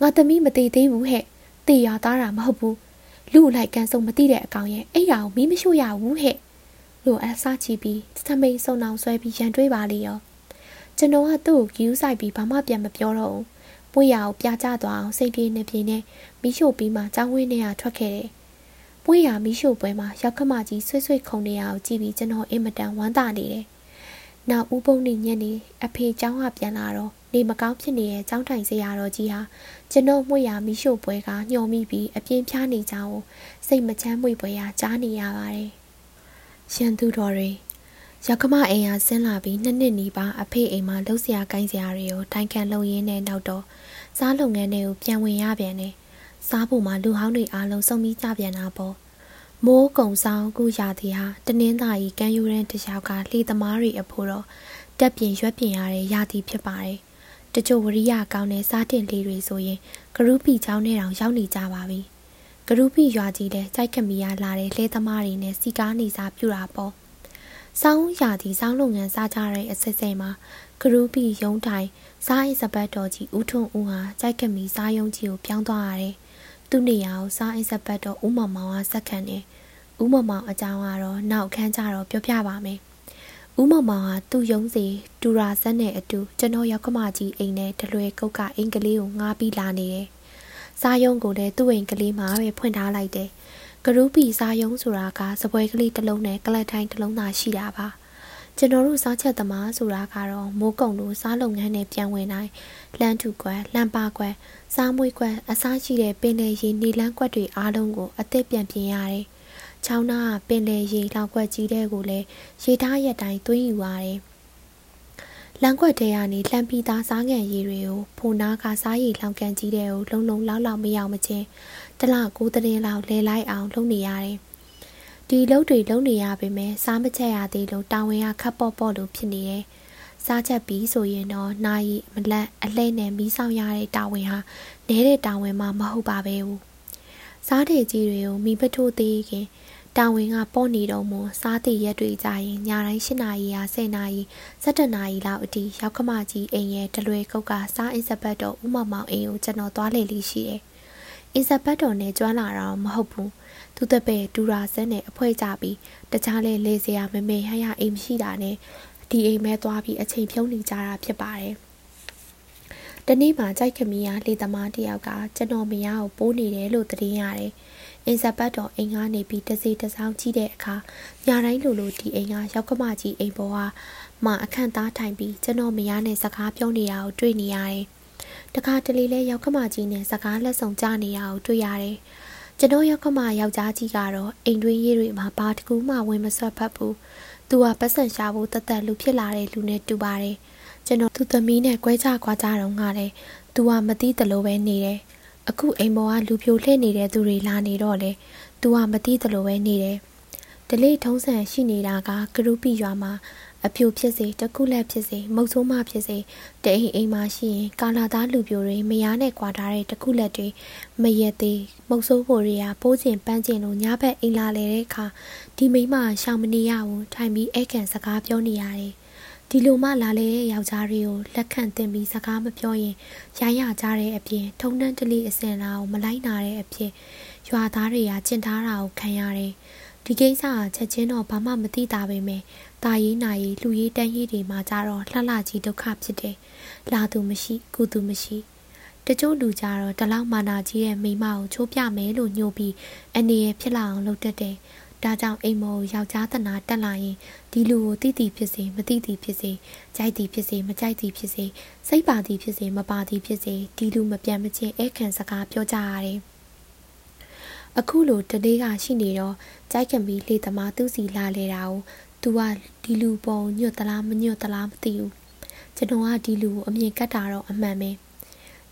ငါသမီးမသေးသေးဘူးဟဲ့။တေရသားတာမဟုတ်ဘူး။လူလိုက်ကန်စုံမသိတဲ့အကောင်ရဲ့အဲ့ရကိုမီးမရှို့ရဘူးဟဲ့။လို့အဆာချီပြီးသမိန်စုံအောင်ဆွဲပြီးရန်တွေးပါလေရော။ကျွန်တော်ကသူ့ကိုကြည့်ဆိုင်ပြီးဘာမှပြန်မပြောတော့ဘူးမွေရကိုပြကြသွားအောင်စိတ်ပြေးနေပြေးနဲ့မိရှို့ပြီးမှចောင်းဝင်းထဲကထွက်ခဲ့တယ် ပွင့်ရမီးရှို့ပွဲမှာရောက်ခမကြီးဆွေ့ဆွေ့ခုံနေရအောင်ကြည့်ပြီးကျွန်တော်အင်မတန်ဝမ်းသာနေတယ်။နောက်ဦးပုံနဲ့ညနေအဖေကျောင်းကပြန်လာတော့နေမကောင်းဖြစ်နေတဲ့ကျောင်းထိုင်စရာတော်ကြီးဟာကျွန်တော်မှုရမီးရှို့ပွဲကညှော်မိပြီးအပြင်းပြားနေကြအောင်စိတ်မချမ်းမွေ့ပွဲရကြားနေရပါတယ်။ရန်သူတော်တွေရကမအိမ်ဟာဆင်းလာပြီးနှစ်နှစ်နီးပါးအဖေအိမ်မှာလှုပ်ရှားကိုင်းစရာတွေကိုတိုင်ခံလုံရင်းနဲ့နောက်တော့စားလုပ်ငန်းတွေကိုပြန်ဝင်ရပြန်တယ် စားဖို့မှလူဟောင်းတွေအားလုံးစုံပြီးကြပြန်တာပေါ့။မိုးကုံဆောင်ကုရာသီဟာတနင်္သာရီကမ်းရိုးတန်းတလျှောက်ကလှေသမားတွေအဖို့တော့တက်ပြင်ရွက်ပြင်ရတဲ့ရာသီဖြစ်ပါတယ်။တချို့ဝရိယကောင်းတဲ့စားတင်လေးတွေဆိုရင်ဂရုပီချောင်းထဲတောင်ရောက်နေကြပါပြီဂရုပီရွာကြီးလည်းစိုက်ခမီရလာတဲ့လဲသမားတွေနဲ့စီကားနေစားပြူတာပေါ့စောင်းရာသီစောင်းလုပ်ငန်းစားကြတဲ့အစစ်စိမ်မှာဂရုပီရုံးတိုင်စားအိစပတ်တော်ကြီးဦးထွန်းဦးဟာစိုက်ခမီစားရုံကြီးကိုပြောင်းသွားရတယ် သူ့နေရာကိုစားအိစပတ်တော်ဦးမောင်မောင်ကစက်ခံတယ်ဦးမောင်မောင်အကြောင်းကတော့နောက်ခန်းကြတော့ပြောပြပါမယ်ဦးမောင်မောင်ဟာသူ့ရုံးစီဒူရာဇက်နဲ့အတူကျွန်တော်ရောက်ကမကြီးအိမ်နဲ့တလွယ်ကုတ်ကအင်္ဂလိပ်ကိုငားပြီးလာနေတယ်။စားယုံကိုလည်းသူ့အိမ်ကလေးမှာပဲဖွင့်ထားလိုက်တယ်။ဂရူပီစားယုံဆိုတာကစပွဲကလေးတစ်လုံးနဲ့ကလတ်တိုင်းတစ်လုံးသာရှိတာပါ။ ကျွန်တော်တို့စားချက်သမားဆိုတာကတော့မိုးကုံတို့စားလုပ်ငန်းနဲ့ပြန်ဝင်တိုင်းလမ်းထူကွက်လမ်းပါကွက်စားမွေးကွက်အစားရှိတဲ့ပင်လယ်ရေနေလန်းကွက်တွေအားလုံးကိုအသက်ပြန်ပြင်ရတယ်။ချောင်းနာကပင်လေရေလောက်ကွက်ကြီးတဲ့ကိုလည်းရေထားရက်တိုင်းသွင်းယူရတယ်။လမ်းကွက်ထဲကနေလှမ်းပြီးသားစားငံရည်တွေကိုဖိုနာကစားရည်လောင်ကန်ကြီးတဲ့ကိုလုံလုံလောက်လောက်မရောက်မချင်းတလကိုးတဲ့လောက်လဲလိုက်အောင်လုပ်နေရတယ်။ ဒီလုပ်တွေလုပ်နေရပေမဲ့စားမချက်ရသေးလို့တာဝန်ကခပ်ပေါ့ပေါ့လို့ဖြစ်နေတယ်။စားချက်ပြီးဆိုရင်တော့နာရီမလက်အလှဲ့နဲ့မီးဆောင်ရတဲ့တာဝန်ဟာနဲတဲ့တာဝန်မှမဟုတ်ပါပဲဘူး။စားတဲ့ကြီးတွေကိုမိပထိုးသေးခင်တာဝန်ကပေါ့နေတော့မှစားသည့်ရက်တွေကြရင်ညတိုင်း၈နာရီရာ၁၀နာရီ၁၇နာရီလောက်အထိရောက်ခမကြီးအိမ်ရဲ့တလွယ်ကုတ်ကစားအင်စပတ်တော်ဥမမောင်အိမ်ကိုကျွန်တော်သွားလေလေးရှိတယ်။အင်စပတ်တော်နဲ့ကျွမ်းလာတာမဟုတ်ဘူး။ သူတပည့်ဒူရာစက်နဲ့အဖွဲကြပြီးတခြားလဲလေစရာမမေဟရအိမ်မရှိတာနဲ့ဒီအိမ်မဲသွားပြီးအချိန်ဖြုံးနေကြတာဖြစ်ပါတယ်။တနေ့မှကြိုက်ခမီးရလေသမားတယောက်ကကျွန်တော်မယားကိုပိုးနေတယ်လို့သတင်းရတယ်။အင်ဇပတ်တော်အိမ်ကနေပြီးတစီတစောင်းကြည့်တဲ့အခါညတိုင်းလိုလိုဒီအိမ်ကရောက်ကမကြီးအိမ်ပေါ်ဟာမှအခန့်သားထိုင်ပြီးကျွန်တော်မယားနဲ့စကားပြောနေတာကိုတွေ့နေရတယ်။တခါတလေလဲရောက်ကမကြီးနဲ့စကားလက်ဆောင်ကြနေတာကိုတွေ့ရတယ်။ ကျွန်တော်ရောက်ကမယောက်ျားကြီးကတော့အိမ်တွင်းရေးတွေမှာဘာတကူမှဝင်မဆွတ်ဖက်ဘူး။သူကပတ်စံရှာဖို့တသက်လူဖြစ်လာတဲ့လူနဲ့တူပါတယ်။ကျွန်တော်သူသမီးနဲ့꿰ကြခွာကြတော့ငါတယ်။သူကမသိတလို့ပဲနေတယ်။အခုအိမ်ပေါ်ကလူပြိုလှည့်နေတဲ့သူတွေလာနေတော့လေ။ तू ကမသိသလိုပဲနေတယ်။ဒလိထုံးစံရှိနေတာကဂရုပိရွာမှာ အဖြူဖြစ်စေတကုလက်ဖြစ်စေမုတ်ဆိုးမဖြစ်စေတအိမ်အိမ်မှာရှိရင်ကာလာသားလူပြိုတွေမယားနဲ့ကွာထားတဲ့တကုလက်တွေမရက်သေးမုတ်ဆိုးဖို့တွေကပိုးကျင်ပန်းကျင်လို့ညဘက်အိမ်လာလေတဲ့အခါဒီမိမရှောင်မနေရဘူးထိုင်ပြီးအဲ့ကန်စကားပြောနေရတယ်ဒီလိုမှလာလေတဲ့ယောက်ျားတွေကိုလက်ခံတင်ပြီးစကားမပြောရင်ရိုင်းရကြတဲ့အပြင်ထုံနှန်းတလိအစင်လာကိုမလိုက်နာတဲ့အဖြစ်ရွာသားတွေကကျင့်ထားတာကိုခံရတယ်။ ဒီကိစ္စကချက်ချင်းတော့ဘာမှမသိတာပဲမယ်။တာရေးနာရေးလူရေးတန်းရေးတွေမှာကြတော့လှလှကြီးဒုက္ခဖြစ်တယ်။လာသူမရှိကုသူမရှိတချို့လူကြတော့တလောက်မာနာကြီးရဲ့မိမကိုချိုးပြမယ်လို့ညှို့ပြီးအနေရဖြစ်လာအောင်လုပ်တတ်တယ်။ဒါကြောင့်အိမ်မောကိုယောက်ျားတနာတက်လာရင်ဒီလူကိုတိတိဖြစ်စေမတိတိဖြစ်စေကြိုက်သည်ဖြစ်စေမကြိုက်သည်ဖြစ်စေစိတ်ပါသည်ဖြစ်စေမပါသည်ဖြစ်စေဒီလူမပြန်မချင်းအဲခံစကားပြောကြရတယ် အခုလိုတလေးကရှိနေတော့ကြိုက်ခင်ပြီးလေသမားသူ့စီလာလေတာကို तू ကဒီလူပုံညွတ်သလားမညွတ်သလားမသိဘူးကျွန်တော်ကဒီလူကိုအမြင်ကတ်တာတော့အမှန်ပဲ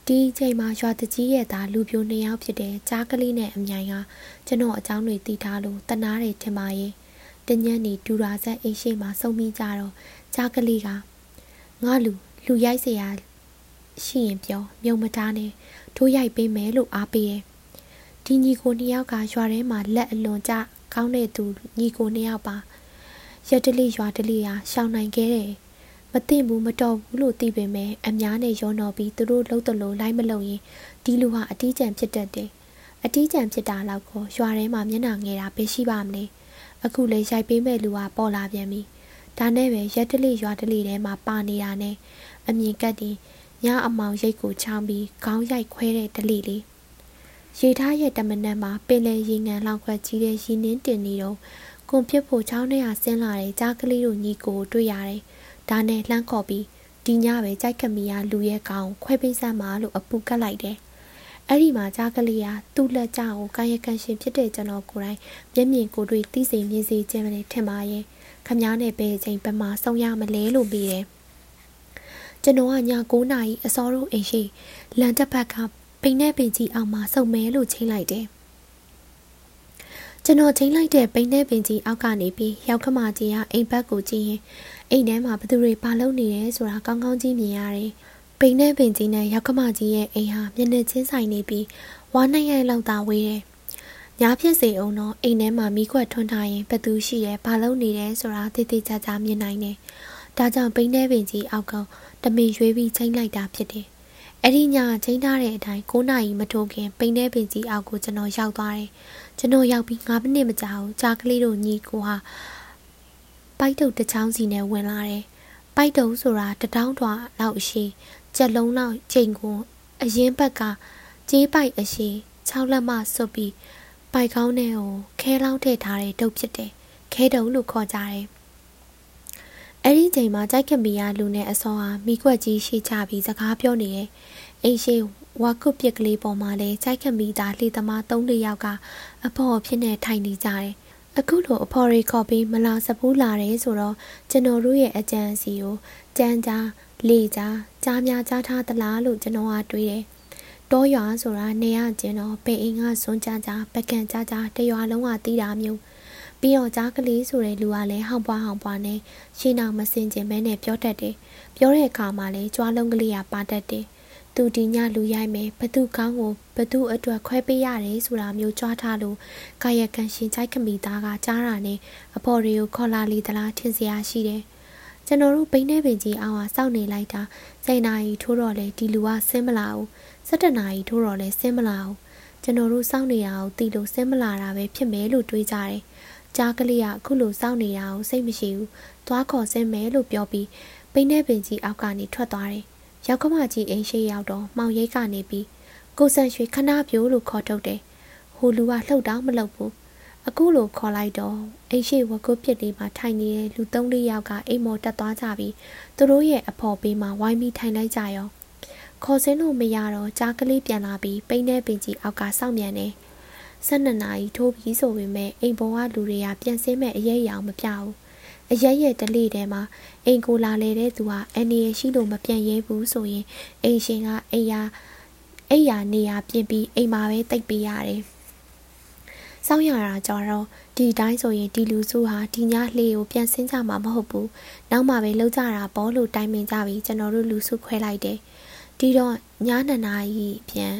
ဒီအချိန်မှာရွာတကြီးရဲ့သားလူပြိုနှစ်ယောက်ဖြစ်တဲ့ကြားကလေးနဲ့အမြိုင်ကကျွန်တော်အကြောင်းတွေသိထားလို့တနာတယ်ထင်ပါရဲ့တညံ့နေဒူရာဆက်အိမ်ရှိမှာစုံမိကြတော့ကြားကလေးကငါလူလူရိုက်เสียရှိရင်ပြောမြုံမတားနဲ့တို့ရိုက်ပေးမယ်လို့အားပေးရဲ့ ဒီညီကိုနှစ်ယောက်ကရွာထဲမှာလက်အလွန်ကျကောင်းတဲ့သူညီကိုနှစ်ယောက်ပါရက်တလေးရွာတလေးဟာရှောင်နိုင်ခဲ့တယ်မသိဘူးမတော်ဘူးလို့သိပေမဲ့အများနဲ့ရောနော်ပြီးသူတို့လှုပ်တလို့လိုက်မလုံရင်ဒီလူဟာအတီးကျန်ဖြစ်တတ်တယ်။အတီးကျန်ဖြစ်တာတော့ကိုရွာထဲမှာမျက်နှာငယ်တာပဲရှိပါမလဲ။အခုလေရိုက်ပေးမဲ့လူကပေါ်လာပြန်ပြီဒါနဲ့ပဲရက်တလိရွာတလိထဲမှာပါနေတာနဲ့အမြင်ကတ်တင်ညအမောင်ရိတ်ကိုချောင်းပြီးခေါင်းရိုက်ခွဲတဲ့တလိလေး ရေထားရဲ့တမနက်မှာပင်လယ်ရေငန်လောက်ခွက်ကြီးတဲ့ရီနှင်းတင်နေတော့ကွန်ပြစ်ဖို့ချောင်းထဲကဆင်းလာတဲ့ကြားကလေးတို့ညီကိုတွေ့ရတယ်။ဒါနဲ့လှမ်းခေါ်ပြီးဒီညပဲကြိုက်ခမီယာလူရဲ့ကောင်ခွဲပိစမ်းမလို့အပူကတ်လိုက်တယ်။အဲ့ဒီမှာကြားကလေးကသူ့လက်ကြောင်ကိုကာယကံရှင်ဖြစ်တဲ့ကျွန်တော်ကိုယ်တိုင်မျက်မြင်ကိုယ်တွေ့သိစိမ်မြင်စေခြင်းမနဲ့ထင်ပါရဲ့။ခမားနဲ့ပဲအချိန်ပမာဆုံးရမလဲလို့ပြီးတယ်။ကျွန်တော်ကည9နာရီအစောတို့အိမ်ရှိလန်တက်ဘက်က ပိန်နဲ့ပင်ကြီးအောင်မှာစုံမဲလို့ချိန်လိုက်တယ်။ကျွန်တော်ချိန်လိုက်တဲ့ပိန်နဲ့ပင်ကြီးအောက်ကနေပြီးရောက်ခမကြီးကအိမ်ဘက်ကိုကြည့်ရင်အိမ်ထဲမှာဘသူတွေပါလုံနေတယ်ဆိုတာကောင်းကောင်းကြီးမြင်ရတယ်။ပိန်နဲ့ပင်ကြီးနဲ့ရောက်ခမကြီးရဲ့အိမ်ဟာမျက်နှာချင်းဆိုင်နေပြီးဝါနိုင်ရိုက်လောက်သာဝေးတယ်။ညာဖြစ်စေအောင်တော့အိမ်ထဲမှာမိခွက်ထွန်းထားရင်ဘသူရှိရဲပါလုံနေတယ်ဆိုတာသိသိချာချာမြင်နိုင်တယ်။ဒါကြောင့်ပိန်နဲ့ပင်ကြီးအောက်ကတမင်ရွေးပြီးချိန်လိုက်တာဖြစ်တယ်။ အဲ့ဒီညချိန်ထားတဲ့အတိုင်း9နာရီမထိုးခင်ပိန်တဲ့ပင်ကြီးအောက်ကိုကျွန်တော်ရောက်သွားတယ်။ကျွန်တော်ရောက်ပြီး9မိနစ်မကြာဘူးကြာကလေးတို့ညီကိုဟာပိုက်တုတ်တစ်ချောင်းစီနဲ့ဝင်လာတယ်။ပိုက်တုတ်ဆိုတာတတောင်းထွာလောက်အရှိကြက်လုံးလောက်ချိန်ကိုအရင်ဘက်ကကြေးပိုက်အရှိ6လက်မစွပ်ပြီးပိုက်ကောင်းတဲ့ကိုခဲလောင်းထည့်ထားတဲ့တုတ်ဖြစ်တယ်။ခဲတုတ်လို့ခေါ်ကြတယ်။ အဲ့ဒီချိန်မှာကြိုက်ကမီယာလူနဲ့အစောဟာမိကွက်ကြီးရှိချပြီးစကားပြောနေရဲ့အိမ်ရှိဝါကုတ်ပစ်ကလေးပေါ်မှာလဲကြိုက်ကမီသားလှေသမား၃၄ယောက်ကအဖော်ဖြစ်နေထိုင်နေကြတယ်အခုလိုအဖော်ရီခေါ်ပြီးမလာစပူးလာတယ်ဆိုတော့ကျွန်တော်တို့ရဲ့အကြံစီကိုကြမ်းကြားလေကြားကြားများကြားထားသလားလို့ကျွန်တော်ကတွေးတယ်တောရွာဆိုတာနေရကျင်တော့ပေအိမ်ကစွန်းကြကြပကံကြကြတရွာလုံးကတီးတာမျိုး ပြီးတော့ကြားကလေးဆိုတဲ့လူကလည်းဟောင်ပွားဟောင်ပွားနဲ့ရှင်းအောင်မစင်ကျင်မဲနဲ့ပြောတတ်တယ်။ပြောတဲ့အခါမှာလည်းကြွားလုံးကလေးကပါတတ်တယ်။သူဒီညလူရိုက်မယ်ဘသူကောင်းကိုဘသူအတွက်ခွဲပေးရတယ်ဆိုတာမျိုးကြွားထားလို့ကာယကံရှင်ချိုက်ခမီသားကကြားတာနဲ့အဖော်တွေကိုခေါ်လာလေသလားထင်စရာရှိတယ်။ကျွန်တော်တို့ဘိန်းထဲပင်ကြီးအောင်ဟာစောင့်နေလိုက်တာစိတ်နာရီထိုးတော့လေဒီလူကဆင်းမလာဘူး။၁၇နာရီထိုးတော့လေဆင်းမလာဘူး။ကျွန်တော်တို့စောင့်နေတာကိုတီလို့ဆင်းမလာတာပဲဖြစ်မယ်လို့တွေးကြတယ်။ ကြားကလေးကအခုလိုစောင့်နေတာကိုစိတ်မရှိဘူး။သွားခေါ်စင်းမယ်လို့ပြောပြီးပိန်းတဲ့ပင်ကြီးအောက်ကနေထွက်သွားတယ်။ရောက်ကမကြီးအိမ်ရှိရောက်တော့မောင်ရိတ်ကနေပြီးကိုဆန်ရွှေခဏပြိုးလို့ခေါ်ထုတ်တယ်။ဟိုလူကလှုပ်တော့မလှုပ်ဘူး။အခုလိုခေါ်လိုက်တော့အိမ်ရှိဝကုတ်ပစ်လေးမှာထိုင်နေတဲ့လူသုံးလေးယောက်ကအိမ်မော်တက်သွားကြပြီးသူတို့ရဲ့အဖော်ပေးမှာဝိုင်းပြီးထိုင်လိုက်ကြရောခေါ်စင်းလို့မရတော့ကြားကလေးပြန်လာပြီးပိန်းတဲ့ပင်ကြီးအောက်ကစောင့်မြန်နေ။ 12နာရီထိုးပြီးဆိုပေမဲ့အိမ်ပေါ်ကလူတွေကပြန်ဆင်းမဲ့အရေးအယောင်မပြဘူးအရက်ရဲ့တလေထဲမှာအိမ်ကိုလာလေတဲ့သူကအန်ဒီရရှိလို့မပြန်ရဲဘူးဆိုရင်အိမ်ရှင်ကအိယာအိယာနေရာပြင်ပြီးအိမ်မှာပဲတိတ်ပေးရတယ်။စောင်းရတာကြတော့ဒီတိုင်းဆိုရင်ဒီလူစုဟာဒီညလှေကိုပြန်ဆင်းကြမှာမဟုတ်ဘူး။နောက်မှပဲလှုပ်ကြတာပေါ့လို့တိုင်ပင်ကြပြီးကျွန်တော်တို့လူစုခွဲလိုက်တယ်။ဒီတော့ညနေနာရီပြန်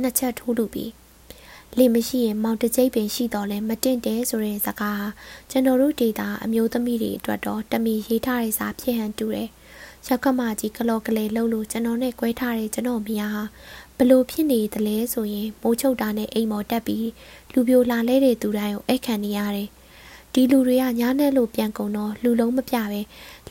နှစ်ချက်ထိုးလူပြီး လေမရှိရင်မောင်တကျိတ်ပင်ရှိတော်လဲမတင့်တယ်ဆိုတဲ့စကားဟာကျွန်တော်တို့ဒေတာအမျိုးသမီးတွေအတွက်တော့တမီရေးထားတဲ့စာဖြစ်ဟန်တူတယ်။ရောက်ကမကြီးကလော်ကလေးလှုပ်လို့ကျွန်တော်နဲ့꿰ထားတဲ့ကျွန်တော်မိယာဟာဘလို့ဖြစ်နေသလဲဆိုရင်မိုးချုပ်တာနဲ့အိမ်မော်တက်ပြီးလူပြိုလာလဲတဲ့သူတိုင်းကိုအိတ်ခံနေရတယ်။ဒီလူတွေကညားနဲ့လို့ပြန်ကုန်တော့လူလုံးမပြပဲ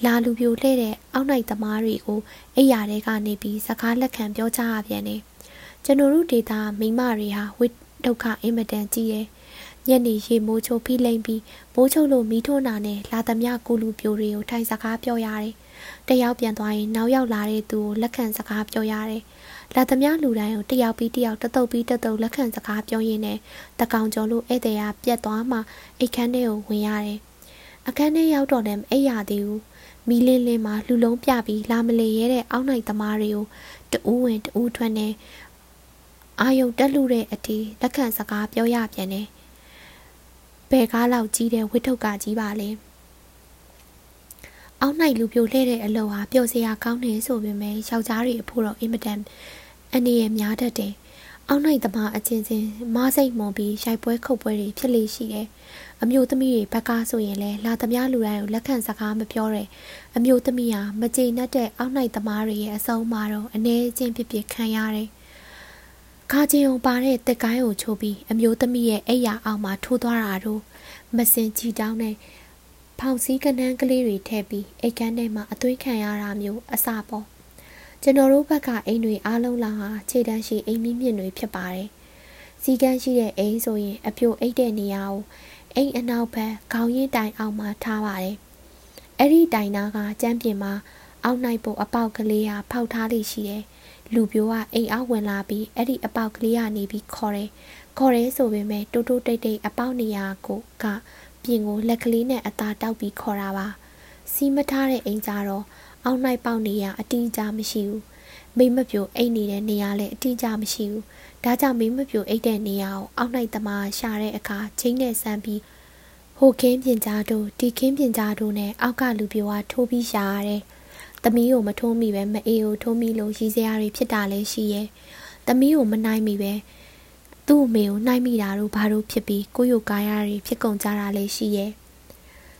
လာလူပြိုလှဲ့တဲ့အောက်နိုင်သမားတွေကိုအိယာတွေကနေပြီးစကားလက်ခံပြောကြရပြန်တယ်။ကျွန်တော်တို့ဒေတာမိမတွေဟာဝစ် ဒုက္ခအင်မတန်ကြီးတယ်။ညနေရေမိုးချိုဖိလိမ့်ပြီးမိုးချုပ်လို့မီးထိုးနာနဲ့လာသမျှကူလူပြိုတွေကိုထိုင်စကားပြောရတယ်။တယောက်ပြန်သွားရင်နောက်ရောက်လာတဲ့သူကိုလက်ခံစကားပြောရတယ်။လာသမျှလူတိုင်းကိုတယောက်ပြီးတယောက်တတုပ်ပြီးတတုပ်လက်ခံစကားပြောရင်းနဲ့တကောင်ကျော်လို့ဧည့်သည်ကပြက်သွားမှအိတ်ခမ်းထဲကိုဝင်ရတယ်။အခန်းထဲရောက်တော့လည်းအိပ်ရသေးဘူး။မီလင်းလင်းမှာလူလုံးပြပြီးလာမလေရဲတဲ့အောက်နိုင်သမားတွေကိုတူးဝင်တူးထွက်နေ အာယုံတက်လူတဲ့အတီးလက်ခံစကားပြောရပြန်တယ်။ဘယ်ကားလောက်ကြီးတဲ့ဝိထုတ်ကကြီးပါလဲ။အောက်နိုင်လူပြိုလှဲ့တဲ့အလုပ်ဟာပျော်စရာကောင်းနေဆိုပေမဲ့ယောက်ျားတွေအဖို့တော့အင်မတန်အနေရများတတ်တယ်။အောက်နိုင်သမားအချင်းချင်းမားစိတ်မွန်ပြီးရိုက်ပွဲခုတ်ပွဲတွေဖြစ်လေရှိတယ်။အမျိုးသမီးတွေဘက်ကဆိုရင်လည်းလာသမျှလူတိုင်းကိုလက်ခံစကားမပြောတဲ့အမျိုးသမီးဟာမကျေနပ်တဲ့အောက်နိုင်သမားတွေရဲ့အဆုံးအမတော့အနေချင်းဖြစ်ဖြစ်ခံရတယ်။ ခါချင်းုံပါတဲ့တက်ကိုင်းကိုချိုးပြီးအမျိုးသမီးရဲ့အိယာအောက်မှာထိုးသွားတာတို့မစင်ကြည်တောင်းနဲ့ဖောင်စည်းကနန်းကလေးတွေထည့်ပြီးအိတ်ကန်းထဲမှာအသွေးခံရတာမျိုးအစပေါ့ကျွန်တော်တို့ဘက်ကအိမ်တွေအားလုံးလာဟာခြေတန်းရှိအိမ်မြင့်မြင့်တွေဖြစ်ပါတယ်စီကန်းရှိတဲ့အိမ်ဆိုရင်အပြိုအိတ်တဲ့နေရာကိုအိမ်အနောက်ဘက်ခေါင်းရင်းတိုင်အောင်မှာထားပါတယ်အဲ့ဒီတိုင်နာကကျမ်းပြင်မှာအောက်နိုင်ဖို့အပေါက်ကလေးဟာဖောက်ထားလိရှိတယ် လူပြိုကအိမ်အောက်ဝင်လာပြီးအဲ့ဒီအပေါက်ကလေးကနေပြီးခေါ်တယ်ခေါ်ရဲဆိုပေမဲ့တိုးတိုးတိတ်တိတ်အပေါက်နေရာကိုကပြင်ကိုလက်ကလေးနဲ့အသာတောက်ပြီးခေါ်တာပါစီးမထားတဲ့အိမ်ကြတော့အောက်၌ပေါက်နေရအတိအကျမရှိဘူးမိမပြိုအိတ်နေတဲ့နေရာလည်းအတိအကျမရှိဘူးဒါကြောင့်မိမပြိုအိတ်တဲ့နေရာကိုအောက်၌တမရှာတဲ့အခါချင်းနဲ့ဆန်းပြီးဟိုခင်းပြင်ကြားတို့ဒီခင်းပြင်ကြားတို့နဲ့အောက်ကလူပြိုကထိုးပြီးရှာရတယ် သမီးကိုမထိုးမိပဲမအေးကိုထိုးမိလို့ရီစရာတွေဖြစ်တာလည်းရှိရဲ့သမီးကိုမနိုင်မိပဲသူ့အမေကိုနှိုက်မိတာတို့ဘာလို့ဖြစ်ပြီးကိုယိုကားရတွေဖြစ်ကုန်ကြတာလည်းရှိရဲ့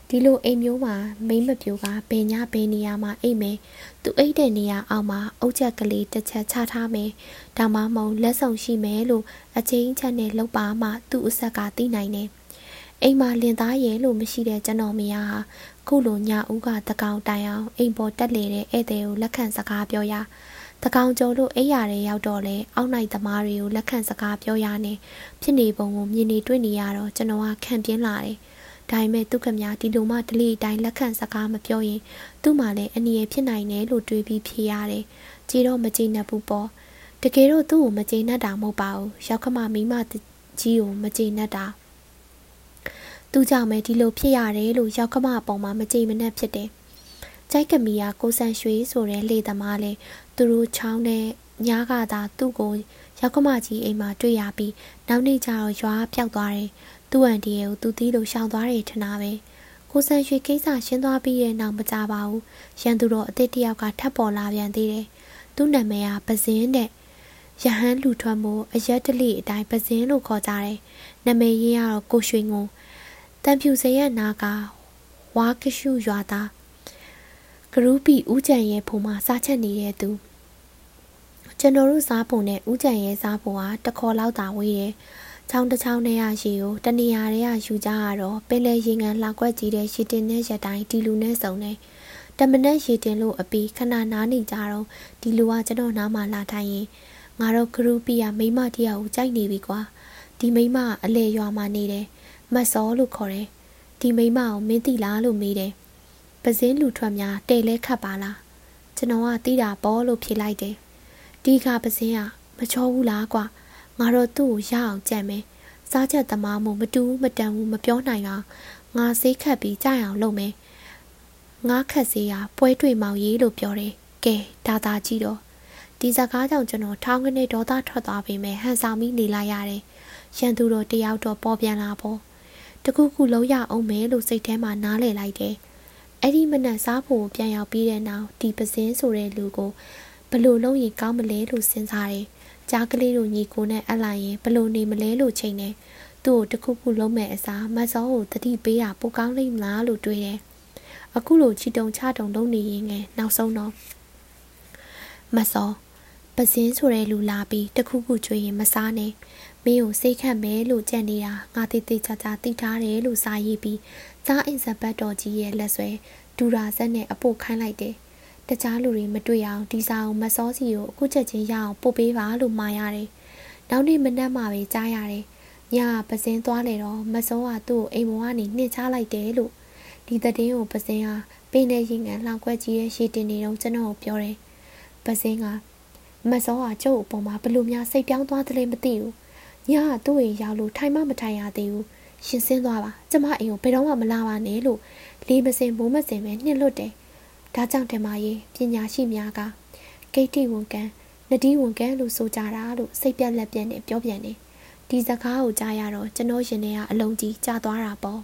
ဒီလိုအိမ်မျိုးမှာမိမပြိုကဘယ်ညဘယ်နေရာမှာအိမ်မယ်သူအိတ်တဲ့နေရာအောက်မှာအုတ်ချက်ကလေးတစ်ချက်ချထားမယ်ဒါမှမဟုတ်လက်ဆောင်ရှိမယ်လို့အချင်းချက်နဲ့လောက်ပါမှသူ့အဆက်ကသိနိုင်တယ်အိမ်မှာလင်သားရဲ့လို့မရှိတဲ့ကျွန်တော်မယားဟာ ခုလိုညဦးကတကောင်တိုင်အောင်အိမ်ပေါ်တက်လေတဲ့ဧည့်သည်ကိုလက်ခံစကားပြောရတကောင်ကျော်လို့အိယာတွေရောက်တော့လေအောက်နိုင်သမားတွေကိုလက်ခံစကားပြောရနဲ့ဖြစ်နေပုံကိုမြင်နေတွေ့နေရတော့ကျွန်တော်ကခံပြင်းလာတယ်။ဒါပေမဲ့သူခမဒီလိုမှဒလိအတိုင်းလက်ခံစကားမပြောရင်သူ့မှာလည်းအနည်းဖြစ်နိုင်တယ်လို့တွေးပြီးဖြေရတယ်။ကြည်တော့မကြည်နပ်ဘူးပေါ့။တကယ်တော့သူ့ကိုမကြည်နပ်တာမဟုတ်ပါဘူး။ရောက်ခမမိမကြီးကိုမကြည်နပ်တာ။ သူကြောင့်ပဲဒီလိုဖြစ်ရတယ်လို့ရောက်ခမအပေါ်မှာမကြည်မနှက်ဖြစ်တယ်။ကြိုက်ကမီယာကိုဆန်ရွှေဆိုတဲ့လေသမားလဲသူတို့ချောင်းနဲ့ညားကသာသူ့ကိုရောက်ကမကြီးအိမ်မှာတွေ့ရပြီးနောက်နေ့ကျတော့ရွာပျောက်သွားတယ်။သူ့အန်တီရဲ့ကိုသူသီးလို့ရှောင်သွားတယ်ထင်တာပဲ။ကိုဆန်ရွှေကိစ္စရှင်းသွားပြီးတဲ့နောက်မကြပါဘူး။ရန်သူတော်အစ်စ်တယောက်ကထပ်ပေါ်လာပြန်သေးတယ်။သူ့နာမည်ကပဇင်းတဲ့ရဟန်းလူထွက်မှုအရက်တလိအတိုင်းပဇင်းလို့ခေါ်ကြတယ်။နာမည်ရင်းကတော့ကိုရွှေငုံ တန်ဖြူစရဲ့နာကဝါကရှုရွာသားဂရူပီဦးကြံရဲ့ဖုံမှာစားချက်နေတဲ့သူကျွန်တော်တို့စားပုံနဲ့ဦးကြံရဲ့စားပုံဟာတခေါ်လောက်သာဝေးတယ်။ချောင်းတစ်ချောင်းနဲ့ရရှိကိုတနေရာတွေကယူကြရတော့ပင်လေရေငန်းလှကွက်ကြီးတဲ့ရှီတင်နဲ့ရက်တိုင်းဒီလူနဲ့စုံတယ်။တမနက်ရေတင်လို့အပီခဏနားနေကြတော့ဒီလူကကျွန်တော်နားမှာလာထိုင်ရင်ငါတို့ဂရူပီကမိမတယောက်ကိုကြိုက်နေပြီကွာ။ဒီမိမအလဲရွာမှာနေတယ်။ မတ်စောလို့ခေါ်တယ်။ဒီမိမကိုမင်းသိလားလို့မေးတယ်။ပစင်းလူထွက်များတဲလဲခတ်ပါလားကျွန်တော်ကတီးတာပေါ်လို့ဖြေလိုက်တယ်ဒီကပစင်းကမချောဘူးလားကွာငါတော့သူ့ကိုရအောင်ကြံမယ်စားချက်သမားမို့မတူမတန်ဘူးမပြောနိုင်အောင်ငါဆေးခတ်ပြီးကြအောင်လုပ်မယ်ငါခတ်ဆေးကပွဲတွေ့မောင်ရေးလို့ပြောတယ်ကဲဒါသာကြည့်တော့ဒီစကားကြောင့်ကျွန်တော်ထောင်းကနေဒေါသထွက်သွားပေမဲ့ဟန်ဆောင်ပြီးနေလိုက်ရတယ်ရန်သူတော်တယောက်တော့ပေါ်ပြန်လာပေါ့ တခုခုလုံးရအောင်မယ်လို့စိတ်ထဲမှာနားလည်လိုက်တယ်အဲ့ဒီမနက်စားဖို့ပြန်ရောက်ပြီးတဲ့နောက်ဒီပစင်းဆိုတဲ့လူကိုဘလို့လုံးရင်ကောင်းမလဲလို့စဉ်းစားတယ်။ကြားကလေးတို့ညီကိုနဲ့အလိုက်ရင်ဘလို့နေမလဲလို့ချိန်နေသူ့ကိုတခုခုလုံးမဲ့အစားမဆောကိုတတိပေးတာပိုကောင်းလိမ့်မလားလို့တွေးတယ်။အခုလိုချီတုံချတုံလုံးနေရင်ငယ်နောက်ဆုံးတော့မဆောပစင်းဆိုတဲ့လူလာပြီးတခုခုကြွေရင်မစားနဲ့ မင်းကိုစိတ်ခတ်မယ်လို့ကြံ့နေတာငါတိတိကျကျသိထားတယ်လို့စာရေးပြီးစားအင်ဇဘတ်တော်ကြီးရဲ့လက်ဆွဲဒူရာဆက်နဲ့အပို့ခိုင်းလိုက်တယ်။တခြားလူတွေမတွေ့အောင်ဒီစာကိုမစောစီကိုအခုချက်ချင်းရအောင်ပို့ပေးပါလို့မှာရတယ်။နောက်နေ့မနက်မှပဲကြားရတယ်။ညပစင်းသွားလေတော့မစောကသူ့ကိုအိမ်ပေါ်ကနေနှင်ချလိုက်တယ်လို့ဒီသတင်းကိုပစင်းဟာပင်နေရင်ငန်လှောင်ခွက်ကြီးရဲ့ရှည်တင်နေတော့ကျွန်တော်ပြောတယ်။ပစင်းကမစောကကျုပ်အပေါ်မှာဘလို့များစိတ်ပြောင်းသွားတယ်လဲမသိဘူး။ ညကသူ့ရဲ့ရောက်လို့ထိုင်မှမထိုင်ရသေးဘူး။ရှင်ဆင်းသွားပါကျမအိမ်ကိုဘယ်တော့မှမလာပါနဲ့လို့လေးမစင်မိုးမစင်ပဲနှင်လွတ်တယ်ဒါကြောင့်တမကြီးပညာရှိများကဂိတ်တီဝန်ကန်နဒီဝန်ကန်လို့ဆိုကြတာလို့စိတ်ပြက်လက်ပြက်နဲ့ပြောပြန်တယ်ဒီစကားကိုကြားရတော့ကျွန်တော်ရင်ထဲကအလုံးကြီးကြာသွားတာပေါ့